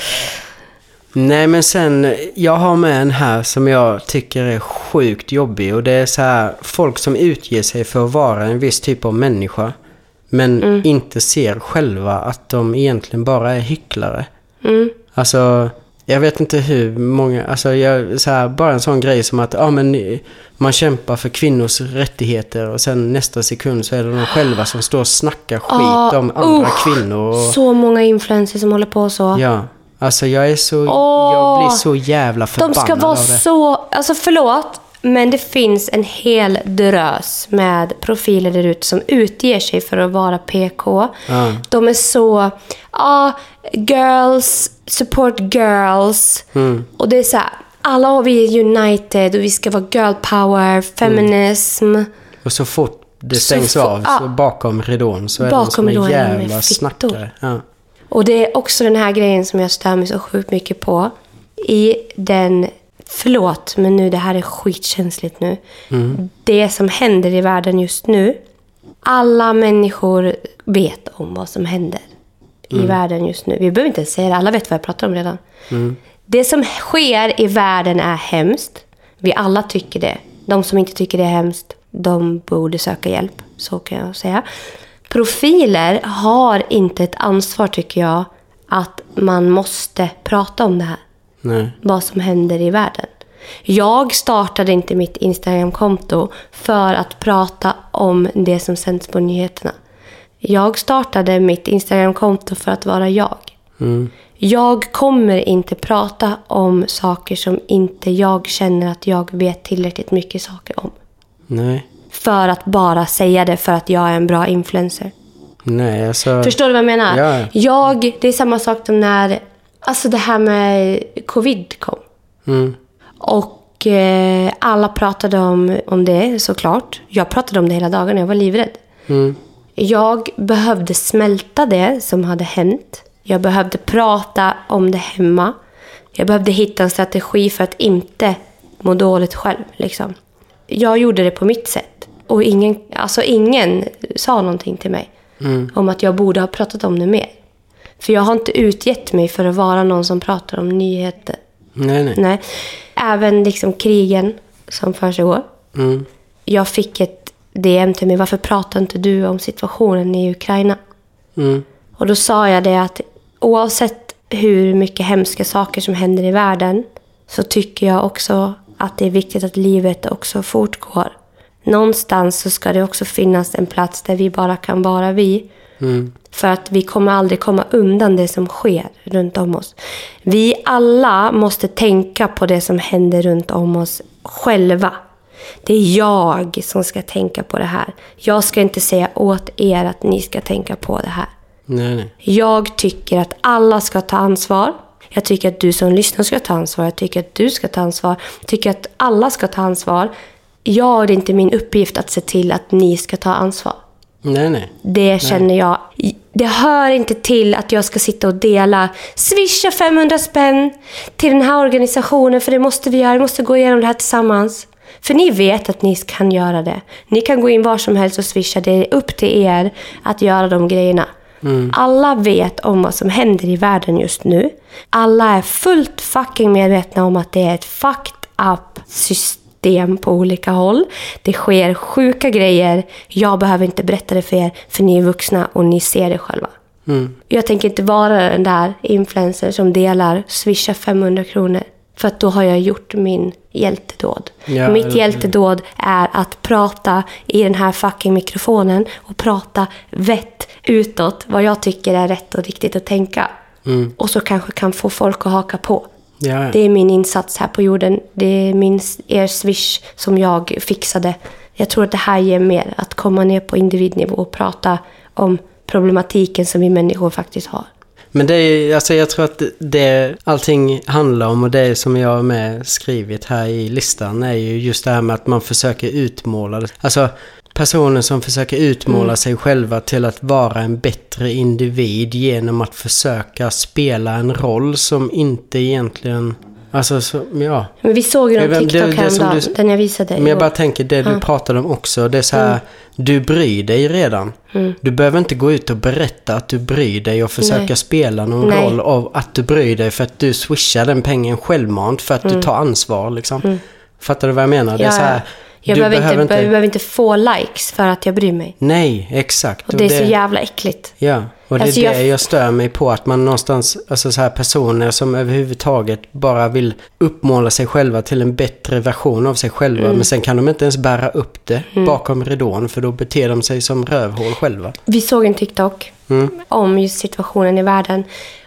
B: Nej, men sen, jag har med en här som jag tycker är sjukt jobbig. Och det är så här, folk som utger sig för att vara en viss typ av människa. Men
A: Mm.
B: inte ser själva att de egentligen bara är hycklare.
A: Mm.
B: Alltså, jag vet inte hur många, alltså jag, så här, bara en sån grej som att ja, men, man kämpar för kvinnors rättigheter och sen nästa sekund så är det de själva som står och snackar skit
A: Ah,
B: om andra
A: usch.
B: kvinnor. Och,
A: Så många influencers som håller på så.
B: Ja, alltså jag är så,
A: Åh,
B: jag blir så jävla
A: De
B: förbannad
A: ska vara så... Alltså förlåt, men det finns en hel drös med profiler där ute som utger sig för att vara PK.
B: Ja.
A: De är så... Ja, girls, support girls.
B: Mm.
A: Och det är så här, alla vi är united och vi ska vara girl power, feminism.
B: Och så fort det
A: Så
B: stängs
A: få-
B: av så bakom ridån så är
A: Bakom
B: de som en jävla snackare. Ja.
A: Och det är också den här grejen som jag stör mig så sjukt mycket på. I den, förlåt, men nu det här är skitkänsligt nu. Det som händer i världen just nu. Alla människor vet om vad som händer i världen just nu. Vi behöver inte ens säga det, alla vet vad jag pratar om redan. Det som sker i världen är hemskt. Vi alla tycker det. De som inte tycker det är hemskt, de borde söka hjälp. Så kan jag säga. Profiler har inte ett ansvar, tycker jag, att man måste prata om det här.
B: Nej.
A: Vad som händer i världen. Jag startade inte mitt Instagram-konto för att prata om det som sänds på nyheterna. Jag startade mitt Instagram-konto för att vara jag.
B: Mm.
A: Jag kommer inte prata om saker som inte jag känner att jag vet tillräckligt mycket saker om.
B: Nej.
A: För att bara säga det för att jag är en bra influencer.
B: Nej, alltså.
A: Förstår du vad jag menar?
B: Ja.
A: Jag, det är samma sak som när alltså det här med covid kom.
B: Mm.
A: Och eh, alla pratade om, om det såklart. Jag pratade om det hela dagen, jag var livrädd.
B: Mm.
A: Jag behövde smälta det som hade hänt Jag behövde prata om det hemma. Jag behövde hitta en strategi för att inte må dåligt själv. Liksom. Jag gjorde det på mitt sätt. Och ingen, alltså ingen sa någonting till mig om att jag borde ha pratat om det mer. För jag har inte utgett mig för att vara någon som pratar om nyheter.
B: Nej, nej.
A: Nej. Även liksom krigen som försiggår.
B: Mm.
A: Jag fick ett DM till mig. Varför pratar inte du om situationen i Ukraina?
B: Mm.
A: Och då sa jag det att oavsett hur mycket hemska saker som händer i världen så tycker jag också att det är viktigt att livet också fortgår. Någonstans så ska det också finnas en plats där vi bara kan vara vi.
B: Mm.
A: För att vi kommer aldrig komma undan det som sker runt om oss. Vi alla måste tänka på det som händer runt om oss själva. Det är jag som ska tänka på det här. Jag ska inte säga åt er att ni ska tänka på det här.
B: Nej, nej.
A: Jag tycker att alla ska ta ansvar. Jag tycker att du som lyssnar ska ta ansvar. Jag tycker att du ska ta ansvar. Jag tycker att alla ska ta ansvar. Jag, det är inte min uppgift att se till att ni ska ta ansvar.
B: Nej, nej.
A: Det känner jag. Det hör inte till att jag ska sitta och dela swisha 500 spänn till den här organisationen för det måste vi göra. Vi måste gå igenom det här tillsammans. För ni vet att ni kan göra det. Ni kan gå in var som helst och swisha. Det är upp till er att göra de grejerna. Alla vet om vad som händer i världen just nu. Alla är fullt fucking medvetna om att det är ett fucked up system på olika håll. Det sker sjuka grejer. Jag behöver inte berätta det för er, för ni är vuxna och ni ser det själva.
B: Mm.
A: Jag tänker inte vara den där influencer som delar swisha 500 kronor. För att då har jag gjort min hjältedåd.
B: Ja,
A: Mitt hjältedåd är att prata i den här fucking mikrofonen och prata vett utåt vad jag tycker är rätt och riktigt att tänka.
B: Mm.
A: Och så kanske kan få folk att haka på.
B: Ja, ja.
A: Det är min insats här på jorden. Det är min, er swish som jag fixade. Jag tror att det här ger mer. Att komma ner på individnivå och prata om problematiken som vi människor faktiskt har.
B: Men det är, alltså jag tror att det allting handlar om och det som jag har med skrivit här i listan är ju just det här med att man försöker utmåla det. Alltså personer som försöker utmåla sig själva till att vara en bättre individ genom att försöka spela en roll som inte egentligen... Alltså, så, ja.
A: Men vi såg ju någon TikTok
B: det
A: häromdagen, den jag visade.
B: Men jag bara tänker, det du
A: Ja.
B: pratade om också, det är så här, du bryr dig redan.
A: Mm.
B: Du behöver inte gå ut och berätta att du bryr dig och försöka
A: Nej.
B: spela någon
A: Nej.
B: roll av att du bryr dig för att du swishar den pengen självmant för att du tar ansvar liksom. Fattar du vad jag menar? Det är
A: Mm.
B: Så här.
A: Jag
B: du
A: behöver, inte, behöver inte få likes för att jag bryr mig.
B: Nej, exakt.
A: Och det är så jävla äckligt.
B: Ja, och det
A: Alltså,
B: är
A: jag-
B: det jag stör mig på. Att man någonstans, alltså så här personer som överhuvudtaget bara vill uppmåla sig själva till en bättre version av sig själva.
A: Mm.
B: Men sen kan de inte ens bära upp det bakom ridån för då beter de sig som rövhål själva.
A: Vi såg en TikTok
B: Mm.
A: om just situationen i världen.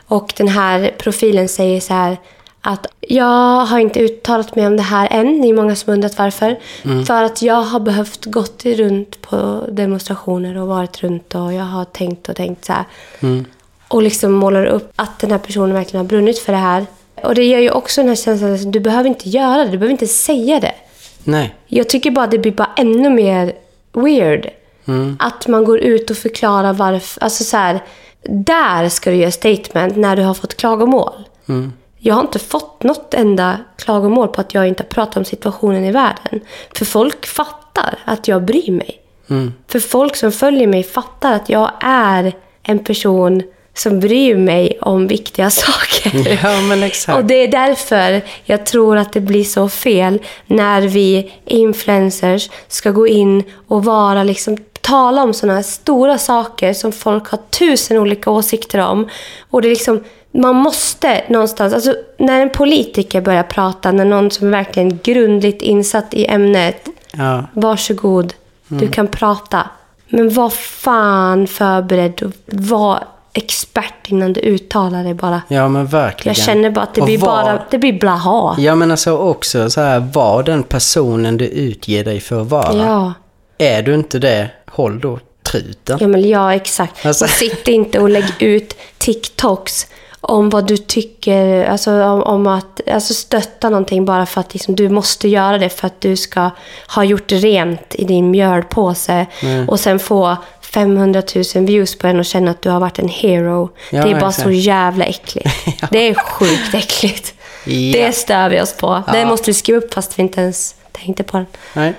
A: Och den här profilen säger så här att jag har inte uttalat mig om det här än. Det är många som undrat varför.
B: Mm.
A: För att jag har behövt gått runt på demonstrationer och varit runt och jag har tänkt och tänkt så här.
B: Mm.
A: Och liksom målar upp att den här personen verkligen har brunnit för det här. Och det gör ju också den här känslan att du behöver inte göra det. Du behöver inte säga det.
B: Nej.
A: Jag tycker bara det blir bara ännu mer weird.
B: Mm.
A: Att man går ut och förklarar varför. Alltså så här, där ska du göra statement när du har fått klagomål.
B: Mm.
A: Jag har inte fått något enda klagomål på att jag inte har pratat om situationen i världen. För folk fattar att jag bryr mig.
B: Mm.
A: För folk som följer mig fattar att jag är en person som bryr mig om viktiga saker.
B: Ja.
A: Och det är därför jag tror att det blir så fel när vi influencers ska gå in och vara liksom tala om sådana stora saker som folk har tusen olika åsikter om. Och det är liksom, man måste någonstans, alltså när en politiker börjar prata, när någon som är verkligen grundligt insatt i ämnet,
B: Ja.
A: varsågod, du kan prata. Men var fan förberedd och var expert innan du uttalar dig bara.
B: ja, men verkligen.
A: Jag känner bara att det
B: Och
A: blir
B: var-
A: bara, det blir blaha.
B: Ja, men alltså också så här, var den personen du utger dig för att vara.
A: Ja.
B: Är du inte det, håll då truten.
A: Ja, men ja, exakt.
B: Alltså-
A: Och sitt inte och lägg ut TikToks om vad du tycker, alltså om, om att alltså stötta någonting bara för att liksom, du måste göra det för att du ska ha gjort rent i din mjölpåse och sen få 500 000 views på en och känna att du har varit en hero.
B: Ja,
A: det är bara så jävla äckligt. Det är sjukt äckligt.
B: Ja.
A: Det stör vi oss på. Det måste vi skriva upp fast vi inte ens tänkte på den.
B: Nej.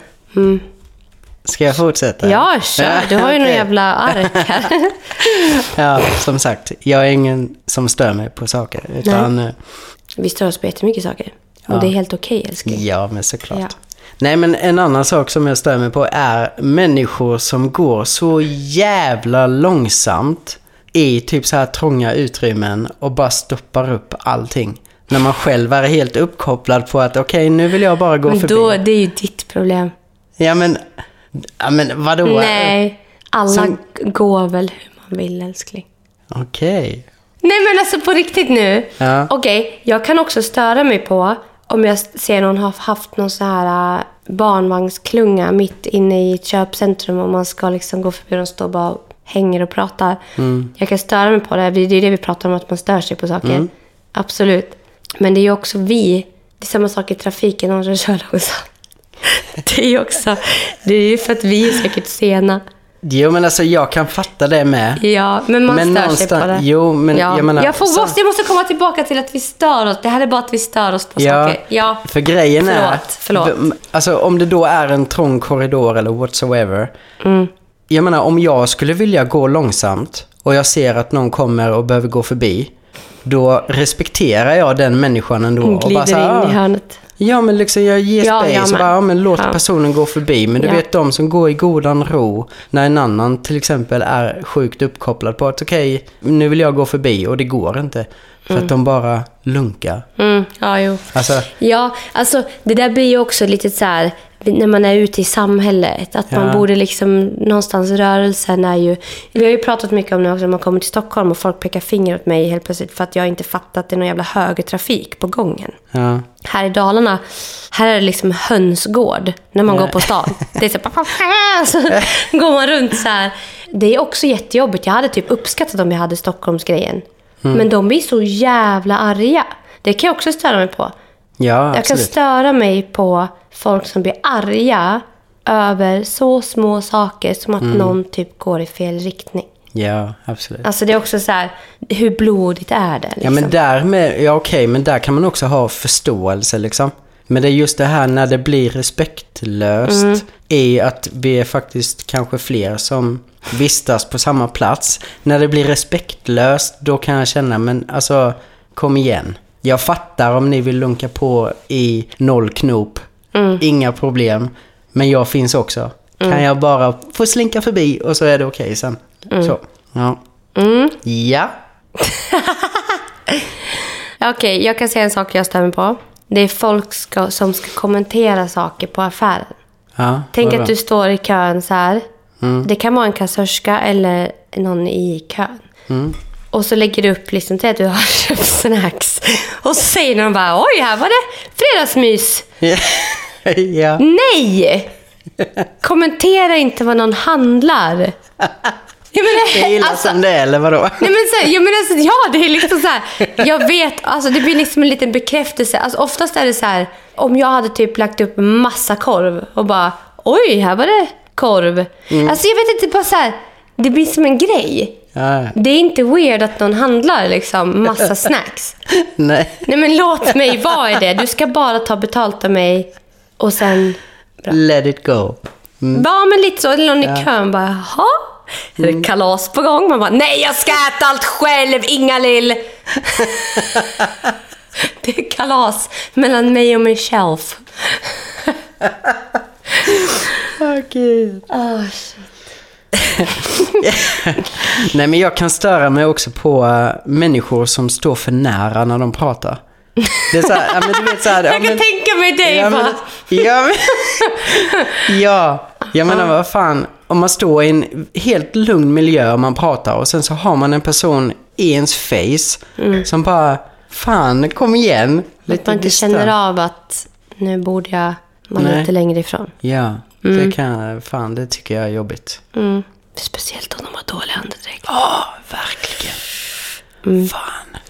B: Ska jag fortsätta?
A: Ja, kör. Du har ju någon jävla ark här.
B: Ja, som sagt. Jag är ingen som stör mig på saker. Utan, eh,
A: Vi stör oss på jättemycket saker. Och
B: Ja.
A: det är helt okej, älskling.
B: ja, men såklart.
A: Ja.
B: Nej, men en annan sak som jag stör mig på är människor som går så jävla långsamt i typ så här trånga utrymmen och bara stoppar upp allting. När man själv är helt uppkopplad på att okej, nu vill jag bara gå
A: Men
B: förbi.
A: då, det är ju ditt problem.
B: Ja, men, ja, men vadå?
A: Nej, alla
B: Som-
A: går väl hur man vill, älskling.
B: Okej.
A: Nej men alltså på riktigt nu.
B: Ja.
A: Okej, jag kan också störa mig på om jag ser någon har haft någon så här äh, barnvagnsklunga mitt inne i ett köpcentrum och man ska liksom gå förbi och de står bara och hänger och pratar. Jag kan störa mig på det. Det är det vi pratar om, att man stör sig på saker. Absolut. Men det är ju också vi. Det är samma sak i trafiken, någon som kör långsamt. Det är också, det är ju för att vi är säkert sena.
B: Jo, men alltså jag kan fatta det med.
A: Ja, men man
B: Men
A: stör sig på det.
B: jo, men
A: ja.
B: jag menar-
A: Jag, får, måste, jag måste komma tillbaka till att vi stör oss. Det här är bara att vi stör oss på
B: Ja,
A: saker. Ja,
B: för grejen är...
A: Förlåt, förlåt.
B: Alltså om det då är en trång korridor eller whatsoever.
A: Mm.
B: Jag menar om jag skulle vilja gå långsamt och jag ser att någon kommer och behöver gå förbi. Då respekterar jag den människan ändå. och
A: glider
B: bara så här,
A: in i
B: "Ah,
A: hörnet.
B: Ja, men liksom jag ger
A: Ja,
B: space och
A: med.
B: bara, ja, men låt
A: Ja.
B: personen gå förbi. Men du
A: Ja.
B: vet de som går i godan ro när en annan till exempel är sjukt uppkopplad på att okej, nu vill jag gå förbi och det går inte. För att de bara lunkar.
A: Mm, ja, jo.
B: Alltså,
A: Ja, alltså det där blir ju också lite så här när man är ute i samhället. Att man
B: Ja.
A: borde liksom, någonstans rörelsen är ju... Vi har ju pratat mycket om det också när man kommer till Stockholm och folk pekar finger åt mig helt plötsligt för att jag inte fattat att det är någon jävla högertrafik på gången.
B: ja.
A: Här i Dalarna, här är det liksom hönsgård när man
B: Ja.
A: går på stan. Det är så, så går man runt så här. Det är också jättejobbigt. Jag hade typ uppskattat om jag hade Stockholmsgrejen.
B: Mm.
A: Men de blir så jävla arga. Det kan jag också störa mig på.
B: Ja,
A: Jag kan störa mig på folk som blir arga över så små saker som att
B: Mm.
A: någon typ går i fel riktning.
B: Ja, absolut.
A: Alltså det är också så här, hur blodigt är det?
B: Ja,
A: Liksom?
B: men där med, ja okej, men där kan man också ha förståelse liksom. Men det är just det här när det blir respektlöst
A: Mm.
B: i att vi är faktiskt kanske fler som vistas på samma plats. När det blir respektlöst, då kan jag känna, men alltså, kom igen. Jag fattar om ni vill lunka på i noll knop.
A: Mm.
B: Inga problem. Men jag finns också. Kan jag bara få slinka förbi och så är det okej sen. Så, ja.
A: Mm.
B: Ja.
A: Okej, jag kan säga en sak jag stämmer på. Det är folk ska, som ska kommentera saker på affären.
B: ja
A: Tänk att du står i kön så här.
B: Mm.
A: Det kan vara en kassörska eller någon i kön.
B: Mm.
A: Och så lägger du upp liksom till att du har köpt snacks. Och så säger någon bara oj, här var det fredagsmys.
B: ja.
A: Nej! Kommentera inte vad någon handlar. Jag
B: Det är illa
A: alltså,
B: som det är, eller vadå?
A: Nej men så jag menar, alltså, ja det är liksom så här. Jag vet, alltså det blir liksom en liten bekräftelse. Alltså oftast är det så här, om jag hade typ lagt upp massa korv och bara, oj, här var det korv. Alltså jag vet inte, bara så här, det blir som en grej.
B: Ja,
A: Det är inte weird att någon handlar liksom massa snacks.
B: nej.
A: Nej men låt mig vara i det. Du ska bara ta betalt av mig och sen...
B: Let it go.
A: Ja men lite så. Eller någon i kön bara, jaha? Är det kalas på gång? Man bara, nej jag ska äta allt själv, inga lill. det är kalas mellan mig och mig själv.
B: Åh, gud.
A: Oh.
B: Nej, men jag kan störa mig också på äh, människor som står för nära när de pratar. Det är så här, ja, men du vet så här, ja,
A: Jag kan
B: men,
A: tänka mig dig
B: ja,
A: bara.
B: men, ja, men, ja, jag menar vad fan. Om man står i en helt lugn miljö och man pratar och sen så har man en person i ens face som bara, fan kom igen.
A: Att man inte
B: distant.
A: känner av att nu borde jag vara
B: Nej.
A: lite längre ifrån.
B: Ja, det kan, fan det tycker jag är jobbigt.
A: Mm. Speciellt om de har dålig andedräkt.
B: Ja, verkligen. Fan,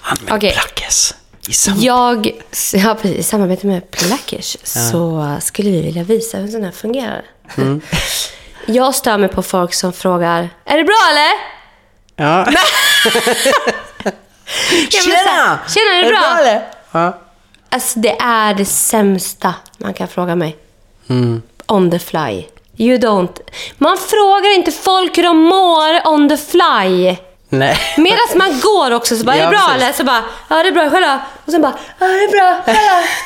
B: använd
A: Okej.
B: Plackes. I
A: Jag, ja, precis, i samarbete med Plackers så skulle vi vilja visa hur en sån här fungerar. Jag stör mig på folk som frågar Är det bra eller?
B: Ja.
A: Ja, men så här, Tjena, är det bra?
B: eller? Ja.
A: Alltså det är det sämsta man kan fråga mig.
B: Mm.
A: On the fly. You don't... Man frågar inte folk hur de mår on the fly.
B: Nej.
A: Medan man går också så bara, är
B: Ja,
A: det bra eller? Så bara, ja det är bra, själv? Och sen bara, ja det är bra, själv?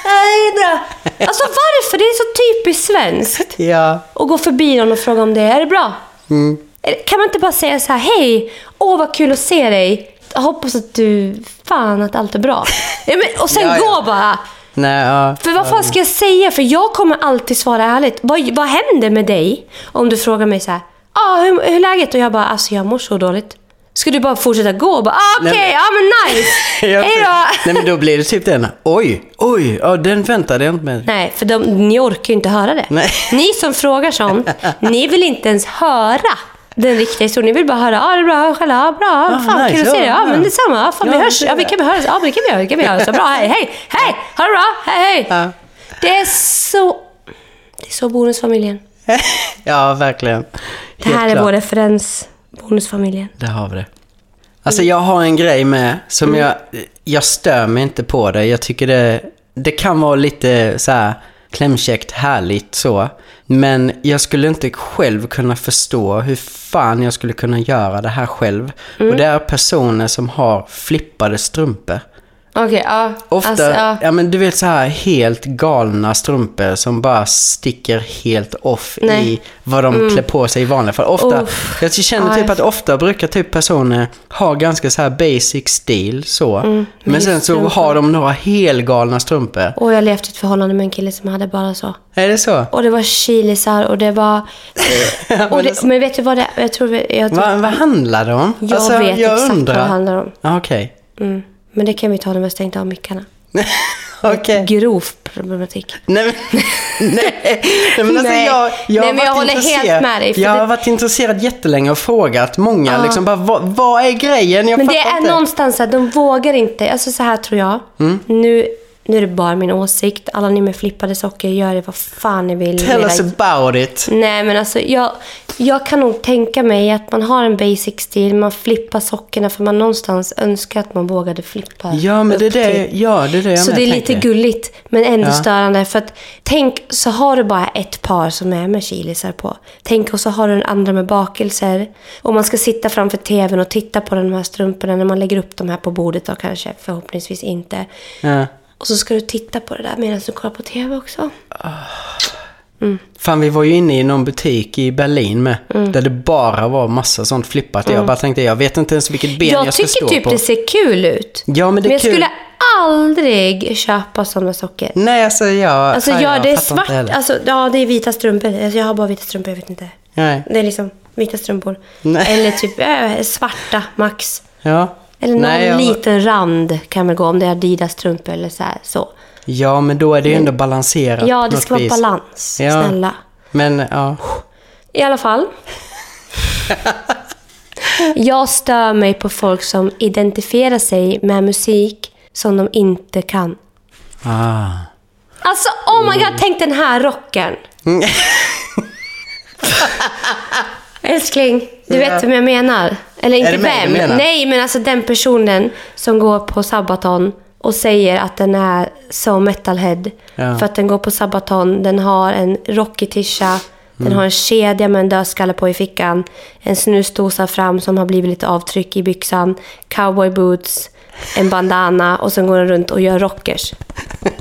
A: Ja det är bra. Alltså varför? Det är så typiskt svenskt.
B: Ja.
A: Och gå förbi någon och fråga om det är det bra? Eller Kan man inte bara säga så här, hej, åh vad kul att se dig. Jag hoppas att du, fan att allt är bra. Ja, men, och sen
B: ja.
A: gå bara.
B: Nej, ja.
A: För vad fan ska jag säga? För jag kommer alltid svara ärligt. Vad, vad händer med dig om du frågar mig så här, ah, hur, hur är läget? Och jag bara, alltså jag mår så dåligt. Ska du bara fortsätta gå och bara, ah, okej,
B: men-
A: ja men nice. Hej då.
B: Nej men då blir det typ den, oj, oj, ja, den väntade jag inte med.
A: Nej, för de, ni orkar ju inte höra det.
B: Nej.
A: Ni som frågar sånt, ni vill inte ens höra den riktiga historien. Ni vill bara höra, ja ah, det är bra, själv, ja bra, fan
B: nice,
A: kul att se dig, ja men detsamma, ja, fan vi
B: Ja,
A: hörs,
B: det-
A: ja vi kan vi höras, ja det kan vi göra, det kan vi göra, så bra, hej, hej, hej, ha det bra, hej, hej.
B: Ja.
A: Det är så, det är så bonusfamiljen.
B: ja, verkligen.
A: Det
B: Helt
A: här är
B: klart.
A: vår referens, bonusfamiljen.
B: Där har vi det. Alltså jag har en grej med som
A: Mm.
B: jag, jag stör mig inte på det. Jag tycker det, det kan vara lite så här klämkäckt, härligt så. Men jag skulle inte själv kunna förstå hur fan jag skulle kunna göra det här själv.
A: Mm.
B: Och det är personer som har flippade strumpor.
A: Okej, ja.
B: Ofta,
A: Alltså, ja.
B: ja men du vet så här helt galna strumpor som bara sticker helt off
A: Nej. Mm.
B: i vad de klär på sig i vanliga fall. Ofta,
A: Uff.
B: jag känner typ
A: jag-
B: att ofta brukar typ personer ha ganska så här basic stil så. men
A: just
B: sen så
A: strumpor.
B: har de några helgalna strumpor.
A: Och jag levt i ett förhållande med en kille som hade bara så.
B: Är det så?
A: Och det var chilisar och det var... och det, men vet du vad det Jag tror... Jag, tror,
B: Vad, vad handlar det om?
A: jag
B: Alltså,
A: vet exakt vad det handlar om.
B: Okej.
A: Mm. Men det kan vi ta när vi stängt av mickarna.
B: Okej.
A: Grov problematik.
B: Nej, men, nej, nej, men alltså
A: Nej.
B: jag, jag,
A: Nej,
B: har
A: men jag håller helt med dig,
B: Jag har
A: det-
B: varit intresserad jättelänge och frågat många
A: Ja.
B: liksom bara, vad, vad är grejen? Jag
A: Men det är
B: inte.
A: någonstans att de vågar inte. Alltså så här tror jag.
B: Mm.
A: Nu, nu är det bara min åsikt. Alla ni med flippade socker, gör det vad fan ni vill.
B: Tell us about it.
A: Nej, men alltså jag, jag kan nog tänka mig att man har en basic stil, man flippar sockorna för man någonstans önskar att man vågade flippa
B: Ja, men det är det,
A: till.
B: ja, det, är det jag
A: Så det är
B: tänker.
A: lite gulligt, men ändå
B: Ja.
A: störande. För att, tänk, så har du bara ett par som är med chilisar på. Tänk, och så har du den andra med bakelser. Och man ska sitta framför tvn och titta på de här strumporna när man lägger upp de här på bordet då kanske, förhoppningsvis inte.
B: Ja.
A: Och så ska du titta på det där medan du kollar på tv också.
B: Fan, vi var ju inne i någon butik i Berlin med.
A: Mm.
B: Där det bara var massa sånt flippat. Jag bara tänkte, jag vet inte ens vilket ben jag,
A: Jag
B: ska
A: tycker
B: stå
A: typ
B: på.
A: det ser kul ut.
B: Ja, men det är
A: jag
B: kul.
A: skulle aldrig köpa sådana socker.
B: Nej, alltså jag...
A: Alltså
B: fan,
A: ja,
B: jag
A: det är svart. Alltså, ja, det är vita strumpor. Alltså, jag har bara vita strumpor, jag vet inte.
B: Nej.
A: Det är liksom vita strumpor.
B: Nej.
A: Eller typ äh, svarta, max.
B: Ja.
A: Eller någon
B: Nej, jag-
A: liten rand kan väl gå om det är Adidas-strumpor eller så. Här, så.
B: Ja, men då är det ju ändå balanserat
A: Ja, det ska vara
B: vis.
A: balans.
B: Ja.
A: Snälla.
B: Men, ja.
A: I alla fall. jag stör mig på folk som identifierar sig med musik som de inte kan.
B: Ah.
A: Alltså, oh my god, tänk den här rocken. Älskling, du vet vem jag menar. Eller inte vem. Nej, men alltså den personen som går på Sabaton och säger att den är så metalhead.
B: Ja.
A: För att den går på Sabaton, den har en rockig tisha, den
B: Mm.
A: har en kedja med en dödskalle på i fickan, en snusdosa fram som har blivit lite avtryck i byxan, cowboy boots, en bandana och sen går den runt och gör rockers.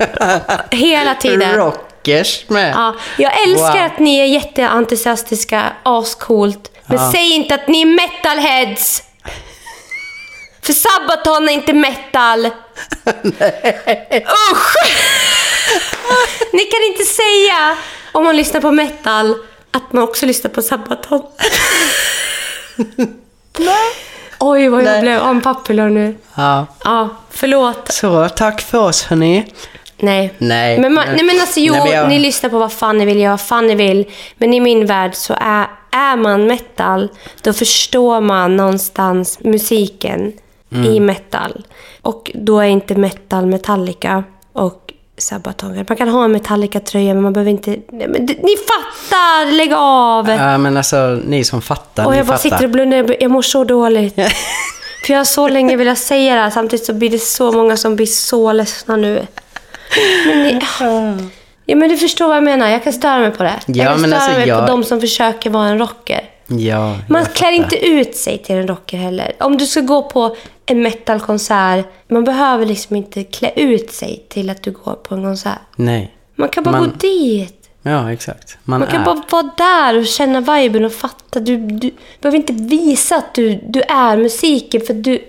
A: Hela tiden.
B: Rockers med.
A: Ja, jag älskar
B: Wow.
A: att ni är jätteentusiastiska, ascoolt. Men
B: Ja.
A: säg inte att ni är metalheads! För Sabaton är inte metal. Usch! ni kan inte säga, om man lyssnar på metal, att man också lyssnar på Sabaton. Oj, vad jag
B: Nej.
A: blev unpopular nu.
B: Ja.
A: Ja, förlåt.
B: Så, tack för oss hörni.
A: Nej.
B: Nej,
A: Men, man, nej men alltså jo,
B: Nej, men jag-
A: ni lyssnar på vad fan ni vill, gör vad fan ni vill. Men i min värld så är, är man metal, då förstår man någonstans musiken
B: Mm.
A: i metal. Och då är inte metal Metallica. Och Sabatongen. Man kan ha en Metallica-tröja men man behöver inte... Men, ni fattar! Lägg av!
B: Ja, men alltså, ni som fattar,
A: och jag bara
B: fattar.
A: sitter och blundar. Jag- Jag mår så dåligt. För jag har så länge velat säga det här. Samtidigt så blir det så många som blir så ledsna nu. Men ni, ja, men du förstår vad jag menar. Jag kan störa mig på det.
B: Ja,
A: jag kan störa
B: alltså,
A: mig
B: jag-
A: på de som försöker vara en rocker.
B: Ja,
A: Man klär inte ut sig till en rocker heller. Om du ska gå på en metalkonsert, man behöver liksom inte klä ut sig till att du går på en konsert.
B: Nej.
A: Man kan bara
B: Man-
A: gå dit.
B: Ja, exakt. Man,
A: Man kan
B: är...
A: bara vara där och känna viben och fatta. Du, du behöver inte visa att du, du är musiken för du...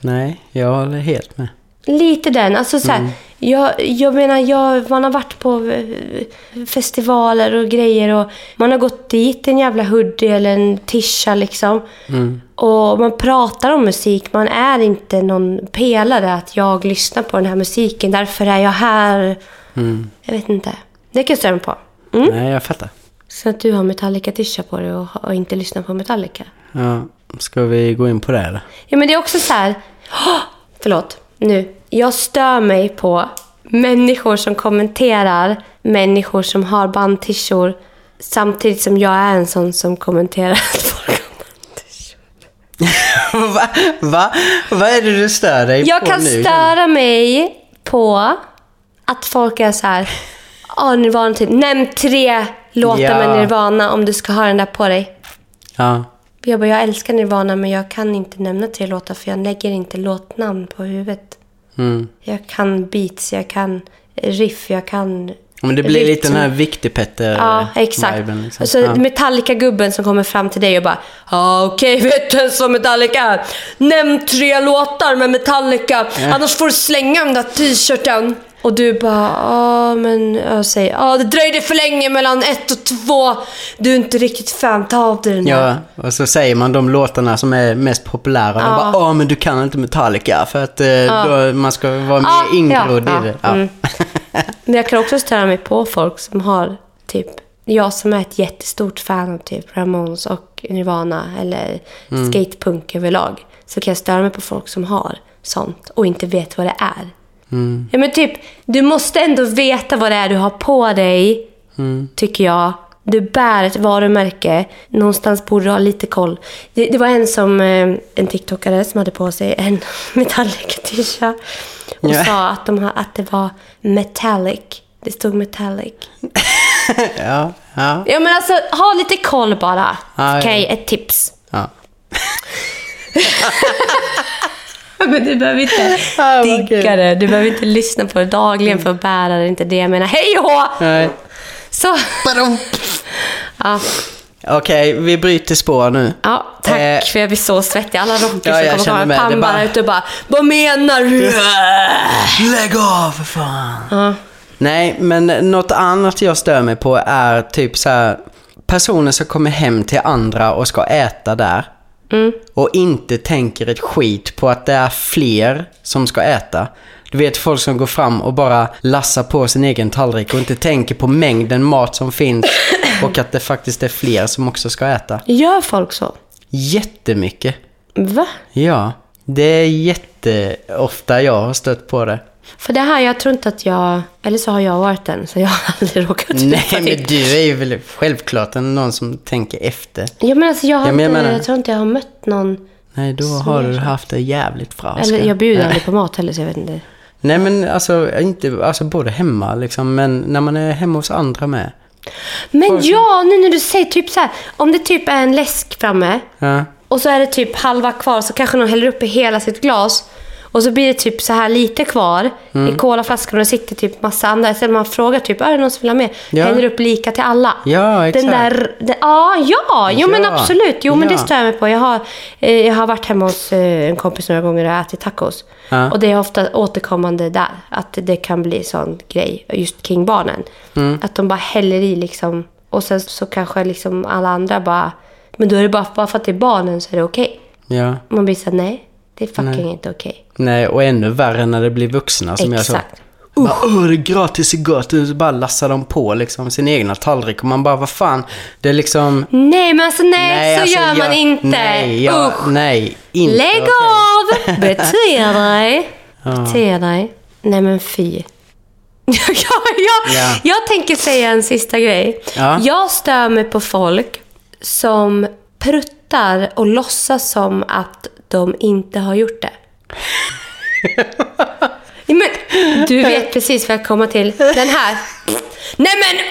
B: Nej, jag håller helt med.
A: Lite den. Alltså så här, jag, jag menar, jag, man har varit på eh, festivaler och grejer och man har gått dit en jävla hoodie eller en tisha liksom. Och man pratar om musik. Man är inte någon pelare att jag lyssnar på den här musiken. Därför är jag här. Jag vet inte. Det kan jag störa mig på. Mm.
B: Nej, jag fattar.
A: Så att du har Metallica-tisha på dig och, och inte lyssnar på Metallica.
B: Ja, ska vi gå in på det eller?
A: Ja, men det är också så här... Åh, förlåt, nu. Jag stör mig på människor som kommenterar människor som har bandtishor samtidigt som jag är en sån som kommenterar att folk har bandtishor.
B: Va? Va? Vad är det du stör dig
A: Jag
B: på
A: kan
B: nu?
A: störa mig på att folk är så här... Ja, Nirvana typ. Nämn tre låtar
B: Ja.
A: med Nirvana om du ska ha den där på dig.
B: Ja.
A: Jag bara, jag älskar Nirvana men jag kan inte nämna tre låtar för jag lägger inte låtnamn på huvudet.
B: Mm.
A: Jag kan beats, jag kan riff, jag kan...
B: Men det blir lite
A: rytm.
B: den här viktig-Petter
A: Ja, exakt.
B: viben liksom.
A: Så
B: ja.
A: Metallica-gubben som kommer fram till dig och bara Ja, okej, vet du ens vad Metallica är? Nämn tre låtar med Metallica, annars får du slänga den där t-shirten. Och du bara, ja men jag säger, ja det dröjde för länge mellan ett och två. Du är inte riktigt fan, ta av dig den.
B: Ja, och så säger man de låtarna som är mest populära.
A: Ja.
B: Och bara, åh men du kan inte Metallica för att eh, då, man ska vara mer
A: Ja,
B: ingrodd
A: ja,
B: i det.
A: ja,
B: Ja.
A: mm. Men jag kan också störa mig på folk som har typ jag som är ett jättestort fan av typ Ramones och Nirvana eller
B: Mm.
A: skatepunk överlag. Så kan jag störa mig på folk som har sånt och inte vet vad det är.
B: Mm.
A: Ja men typ, du måste ändå veta vad det är du har på dig,
B: Mm.
A: tycker jag. Du bär ett varumärke. Någonstans borde du ha lite koll. Det, det var en som, eh, en TikTokare som hade på sig en Metallica-tisha. Och
B: Ja.
A: sa att, de, att det var metallic. Det stod metallic.
B: ja, ja,
A: Ja men alltså, ha lite koll bara. Okej, ett tips.
B: ja.
A: Men du behöver inte
B: vad
A: digga det. Du behöver inte lyssna på det dagligen för att bära det. Inte det jag menar. Hej och!
B: Nej.
A: Så. Ja,
B: Okej, vi bryter spår nu.
A: ja tack
B: Eh,
A: för jag blir så svettig. Alla rockers
B: ja, jag
A: som kommer
B: med.
A: Pannband
B: bara-
A: ute och bara Vad menar du?
B: Lägg av för fan.
A: Ja.
B: Nej, men något annat jag stör mig på är typ så här personer som kommer hem till andra och ska äta där.
A: Mm.
B: Och inte tänker ett skit på att det är fler som ska äta. Du vet folk som går fram och bara lassar på sin egen tallrik och inte tänker på mängden mat som finns och att det faktiskt är fler som också ska äta.
A: Gör folk så?
B: Jättemycket.
A: Va?
B: Ja, det är jätteofta jag har stött på det.
A: För det här, jag tror inte att jag... Eller så har jag varit den, så jag har aldrig råkat ut
B: Nej, men
A: det.
B: du är ju väl självklart någon som tänker efter.
A: Ja, men alltså jag, har
B: jag
A: inte,
B: menar-
A: jag tror inte jag har mött någon...
B: Nej, då har du haft det jävligt bra.
A: Eller jag bjuder aldrig på mat heller, så jag vet inte.
B: Nej, men alltså, inte, alltså både hemma liksom, men när man är hemma hos andra med.
A: Men ja, nu när du säger typ så här. Om det typ är en läsk framme
B: Ja,
A: och så är det typ halva kvar så kanske någon häller upp i hela sitt glas. Och så blir det typ så här lite kvar
B: Mm.
A: i colaflaskan och det sitter typ massa andra. Sen man frågar typ, är det någon som vill ha mer?
B: Ja.
A: Häller upp lika till alla.
B: Ja, exakt.
A: Den där, den, ja, ja, jo men
B: Ja.
A: absolut. Jo men det
B: Ja.
A: stör jag mig på. Jag har, eh, jag har varit hemma hos eh, en kompis några gånger och ätit tacos.
B: Ja.
A: Och det är ofta återkommande där. Att det kan bli sån grej just kring barnen.
B: Mm.
A: Att de bara häller i liksom. Och sen så kanske liksom alla andra bara, men då är det bara, bara för att det är barnen så är det okej.
B: ja.
A: Man blir såhär, nej, det är fucking inte okej.
B: Nej, och ännu värre när det blir vuxna som jag sa.
A: Exakt.
B: Bara, Åh, det är gratis är gott. Så bara lassar de på liksom sin egna tallrik. Och man bara, vad fan. Det är liksom...
A: Nej, men alltså nej, så
B: alltså,
A: gör man
B: jag-
A: inte.
B: Nej, jag,
A: Usch.
B: nej. Inte
A: Lägg
B: okej.
A: av! Bete dig. Bete dig. Nej men fy. ja, ja,
B: Ja.
A: Jag tänker säga en sista grej.
B: Ja.
A: Jag stör mig på folk som pruttar och låtsas som att de inte har gjort det. men, du vet precis vad jag kommer till. Den här. Nej men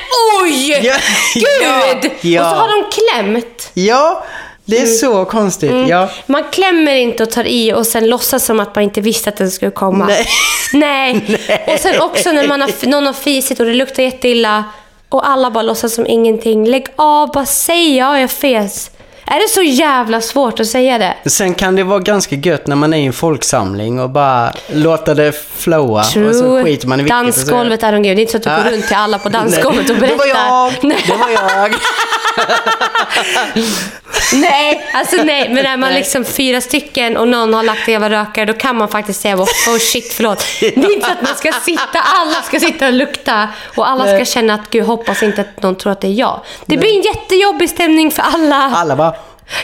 A: oj!
B: Ja,
A: Gud!
B: ja.
A: Och så har de klämt.
B: Ja, det
A: Mm.
B: är så konstigt. Ja.
A: Man klämmer inte och tar i och sen låtsas som att man inte visste att den skulle komma.
B: Nej.
A: Nej. Och sen också när man har, någon har fisit och det luktar jätteilla och alla bara låtsas som ingenting. Lägg av, bara säg ja, jag fes. Är det så jävla svårt att säga det?
B: Sen kan det vara ganska gött när man är i en folksamling och bara låta det flowa. Och så skiter man i vilket.
A: Dansgolvet är de grejer. Det är inte så att du går
B: Ja.
A: runt till alla på dansgolvet och
B: Nej,
A: berättar.
B: Det var jag!
A: Nej.
B: Det var jag!
A: Nej, alltså nej. Men är man
B: Nej.
A: liksom fyra stycken och någon har lagt en jävla rökare, då kan man faktiskt säga oh shit, förlåt. Det är inte så att man ska sitta, alla ska sitta och lukta och alla ska
B: Nej.
A: känna att gud, hoppas inte att någon tror att det är jag. Det blir en jättejobbig stämning för alla.
B: Alla bara,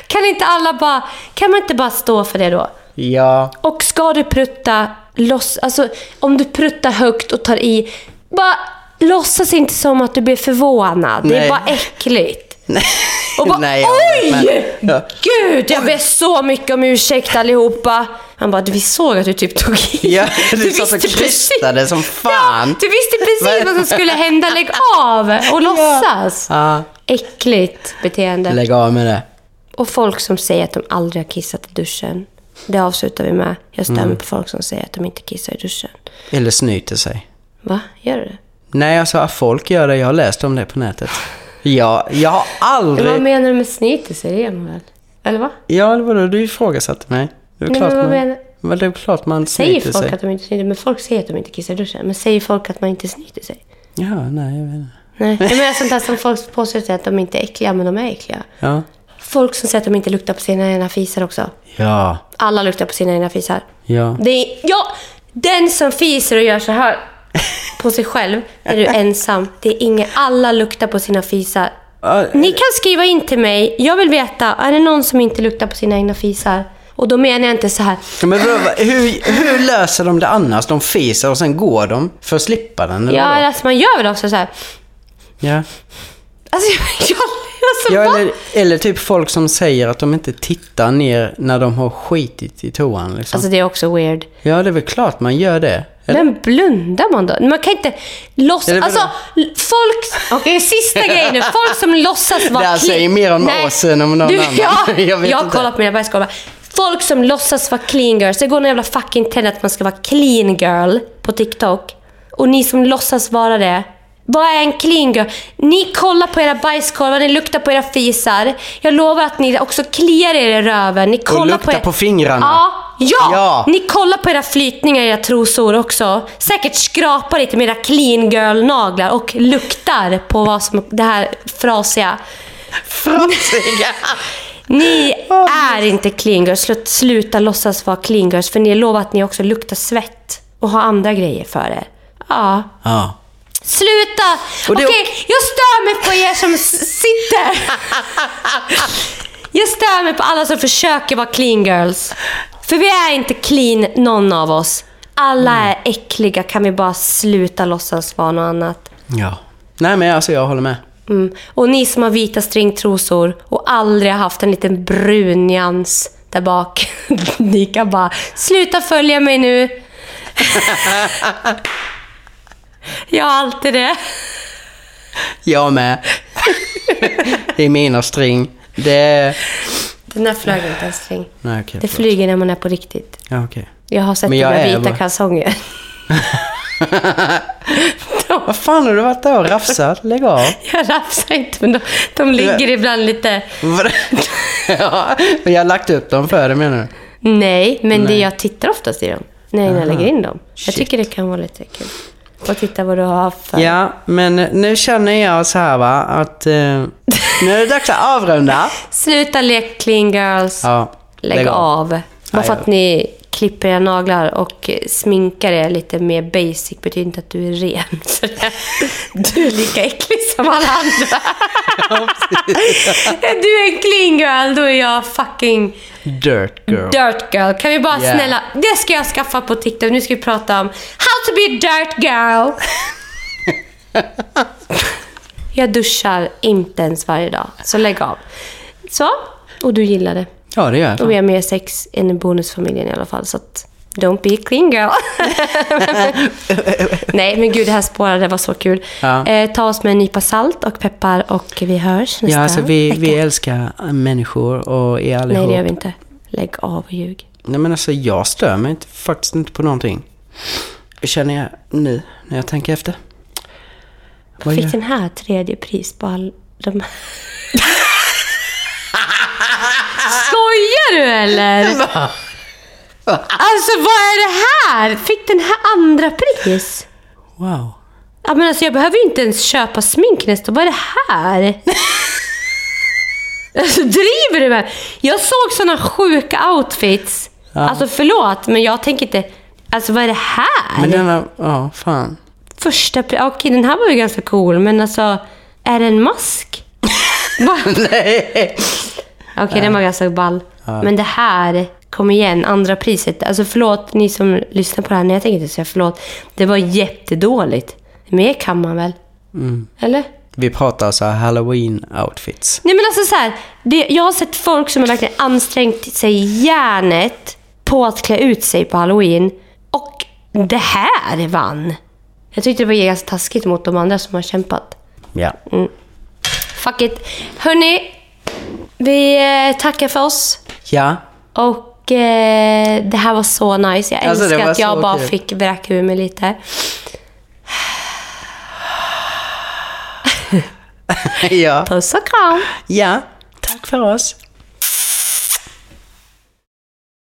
A: Kan inte alla bara, kan man inte bara stå för det då?
B: ja.
A: Och ska du prutta, loss, alltså om du pruttar högt och tar i, bara låtsas inte som att du blir förvånad. Det är
B: Nej.
A: bara äckligt.
B: Nej.
A: Och bara
B: Nej,
A: oj!
B: men- ja.
A: Gud, jag ber så mycket om ursäkt allihopa. Han bara, vi såg att du typ tog i.
B: Ja, du satt och krystade som fan.
A: Ja, du visste precis vad som skulle hända. Lägg av och låtsas.
B: Ja.
A: Äckligt beteende.
B: Lägg av med det.
A: Och folk som säger att de aldrig har kissat i duschen. Det avslutar vi med. Jag stämmer
B: Mm.
A: på folk som säger att de inte kissar i duschen.
B: Eller snyter sig.
A: Va? Gör du det?
B: Nej, alltså att folk gör det. Jag har läst om det på nätet. Ja, jag har
A: Vad
B: aldrig...
A: menar du med snyter sig? Det gör man väl? Eller va?
B: Ja, det var då du ifrågasatte mig. Det är
A: Nej,
B: klart
A: men vad
B: man...
A: menar-
B: Men det är klart man
A: Säger
B: snyter
A: folk
B: sig.
A: att de inte snyter Men folk säger att de inte kissar i duschen. Men säger folk att man inte snyter sig?
B: Ja, nej, jag inte.
A: Nej. Jag menar sånt där som folk påstår att de inte är äckliga, men de är äckliga.
B: Ja.
A: Folk som säger att de inte luktar på sina egna fisar också.
B: Ja.
A: Alla luktar på sina egna fisar.
B: Ja.
A: Det är, ja, den som fiser och gör så här på sig själv är du ensam. Det är ingen, alla luktar på sina fisar.
B: Ja,
A: Ni kan skriva in till mig. Jag vill veta, är det någon som inte luktar på sina egna fisar? Och då menar jag inte så här.
B: Men hur, hur löser de det annars? De fiser och sen går de för att slippa den? Eller
A: Ja,
B: vadå?
A: alltså man gör väl också så här.
B: ja.
A: Alltså, jag, alltså
B: ja eller, eller typ folk som säger att de inte tittar ner när de har skitit i toan. Liksom.
A: Alltså det är också weird.
B: ja, det är väl klart man gör det. Eller?
A: Men blundar man då? Man kan inte låtsas...
B: Eller?
A: Alltså, folk... Okej, sista grejen nu. Folk som låtsas vara
B: Det här säger mer om oss än om någon
A: du,
B: annan.
A: Ja,
B: Jag
A: jag, har kollat på mina bajskorvar. Folk som låtsas vara clean girls. Det går en jävla fucking trend att man ska vara clean girl på TikTok. Och ni som låtsas vara det. Vad är en clean girl? Ni kollar på era bajskorvar, ni luktar på era fisar. Jag lovar att ni också kliar er i röven. Ni kollar
B: luktar
A: er-
B: på fingrarna.
A: Ja, ja,
B: Ja.
A: Ni kollar på era flytningar i era trosor också. Säkert skrapar lite med era clean girl-naglar och luktar på vad som det här frasiga.
B: Frasiga!
A: Ni är inte clean girls. Slut, sluta låtsas vara clean girls för ni lovar att ni också luktar svett och har andra grejer för er. Ja.
B: ja.
A: Sluta! Okej,
B: det-
A: jag stör mig på er som sitter. Jag stör mig på alla som försöker vara clean girls. För vi är inte clean, någon av oss. Alla
B: Mm.
A: är äckliga. Kan vi bara sluta låtsas vara något annat?
B: ja. Nej, men alltså jag håller med.
A: Mm. Och ni som har vita stringtrosor och aldrig har haft en liten brun nyans där bak. ni kan bara sluta följa mig nu. jag har alltid det.
B: Jag med. I mina string. Det...
A: Den där flög inte en string.
B: Nej, okej.
A: Det
B: förlåt.
A: flyger när man är på riktigt.
B: Ja, okej.
A: Jag har sett
B: Men jag
A: dina
B: är
A: vita kalsonger.
B: Vad fan har du varit där och rafsat? Lägg av.
A: Jag rafsar inte, men de, de ligger ibland lite...
B: Ja, men jag har lagt upp dem för dig menar du?
A: Nej, men Det
B: Nej.
A: jag tittar oftast i dem. När jag lägger in dem. Jag
B: Shit.
A: tycker det kan vara lite kul. Och titta vad du har för...
B: Ja, men nu känner jag så här va, att eh, nu är det dags att avrunda.
A: Sluta leka clean girls.
B: Ja,
A: Lägg, av. Bara
B: Ja,
A: för att ni klipper era naglar och sminkar er lite mer basic betyder inte att du är ren. Så du är lika äcklig som alla andra. är du en clean girl, då är jag fucking...
B: Dirt girl.
A: Dirt girl. Kan vi bara
B: Yeah.
A: snälla... Det ska jag skaffa på TikTok. Nu ska vi prata om how to be a dirt girl. jag duschar inte ens varje dag, så lägg av. Så, och du gillar det.
B: Ja, det gör
A: Och
B: jag.
A: vi har mer sex än i bonusfamiljen i alla fall, så att... Don't be a clean girl. Nej, men gud, det här spårade. Det var så kul.
B: Ja.
A: Eh, ta oss med en nypa salt och peppar och vi hörs nästa
B: Ja, alltså vi,
A: vecka.
B: vi älskar människor och er allihop.
A: Nej, det gör vi inte. Lägg av och ljug.
B: Nej men alltså jag stör mig inte, faktiskt inte på någonting. Känner jag nu när jag tänker efter. Vad
A: Fick
B: gör-
A: den här tredje pris på all... De... Skojar du eller? Alltså vad är det här? Fick den här andra pris?
B: Wow.
A: Ja men alltså jag behöver ju inte ens köpa smink nästa Vad är det här? Alltså driver du med Jag såg såna sjuka outfits.
B: Ja.
A: Alltså förlåt, men jag tänker inte... Alltså vad är det här?
B: Men denna, ja fan.
A: Första Okej, den här var ju ganska cool, men alltså... Är det en mask? Va?
B: Nej.
A: Okej, den var ganska ball. Men det här, kom igen, andra priset. Alltså förlåt ni som lyssnar på det här, nej jag tänker inte säga förlåt. Det var jättedåligt. Mer kan man väl? Eller?
B: Vi pratar alltså halloween-outfits.
A: Nej men alltså så här, det, jag har sett folk som har verkligen ansträngt sig järnet på att klä ut sig på halloween. Och det här vann. Jag tyckte det var ganska taskigt mot de andra som har kämpat.
B: Ja.
A: Fuck it. Hörni, vi eh, tackar för oss.
B: Ja.
A: Och eh, det här var så nice. Jag
B: Alltså,
A: älskar att jag bara
B: kul.
A: fick vräka ur mig lite.
B: ja.
A: Puss och kram!
B: Ja. Tack för oss.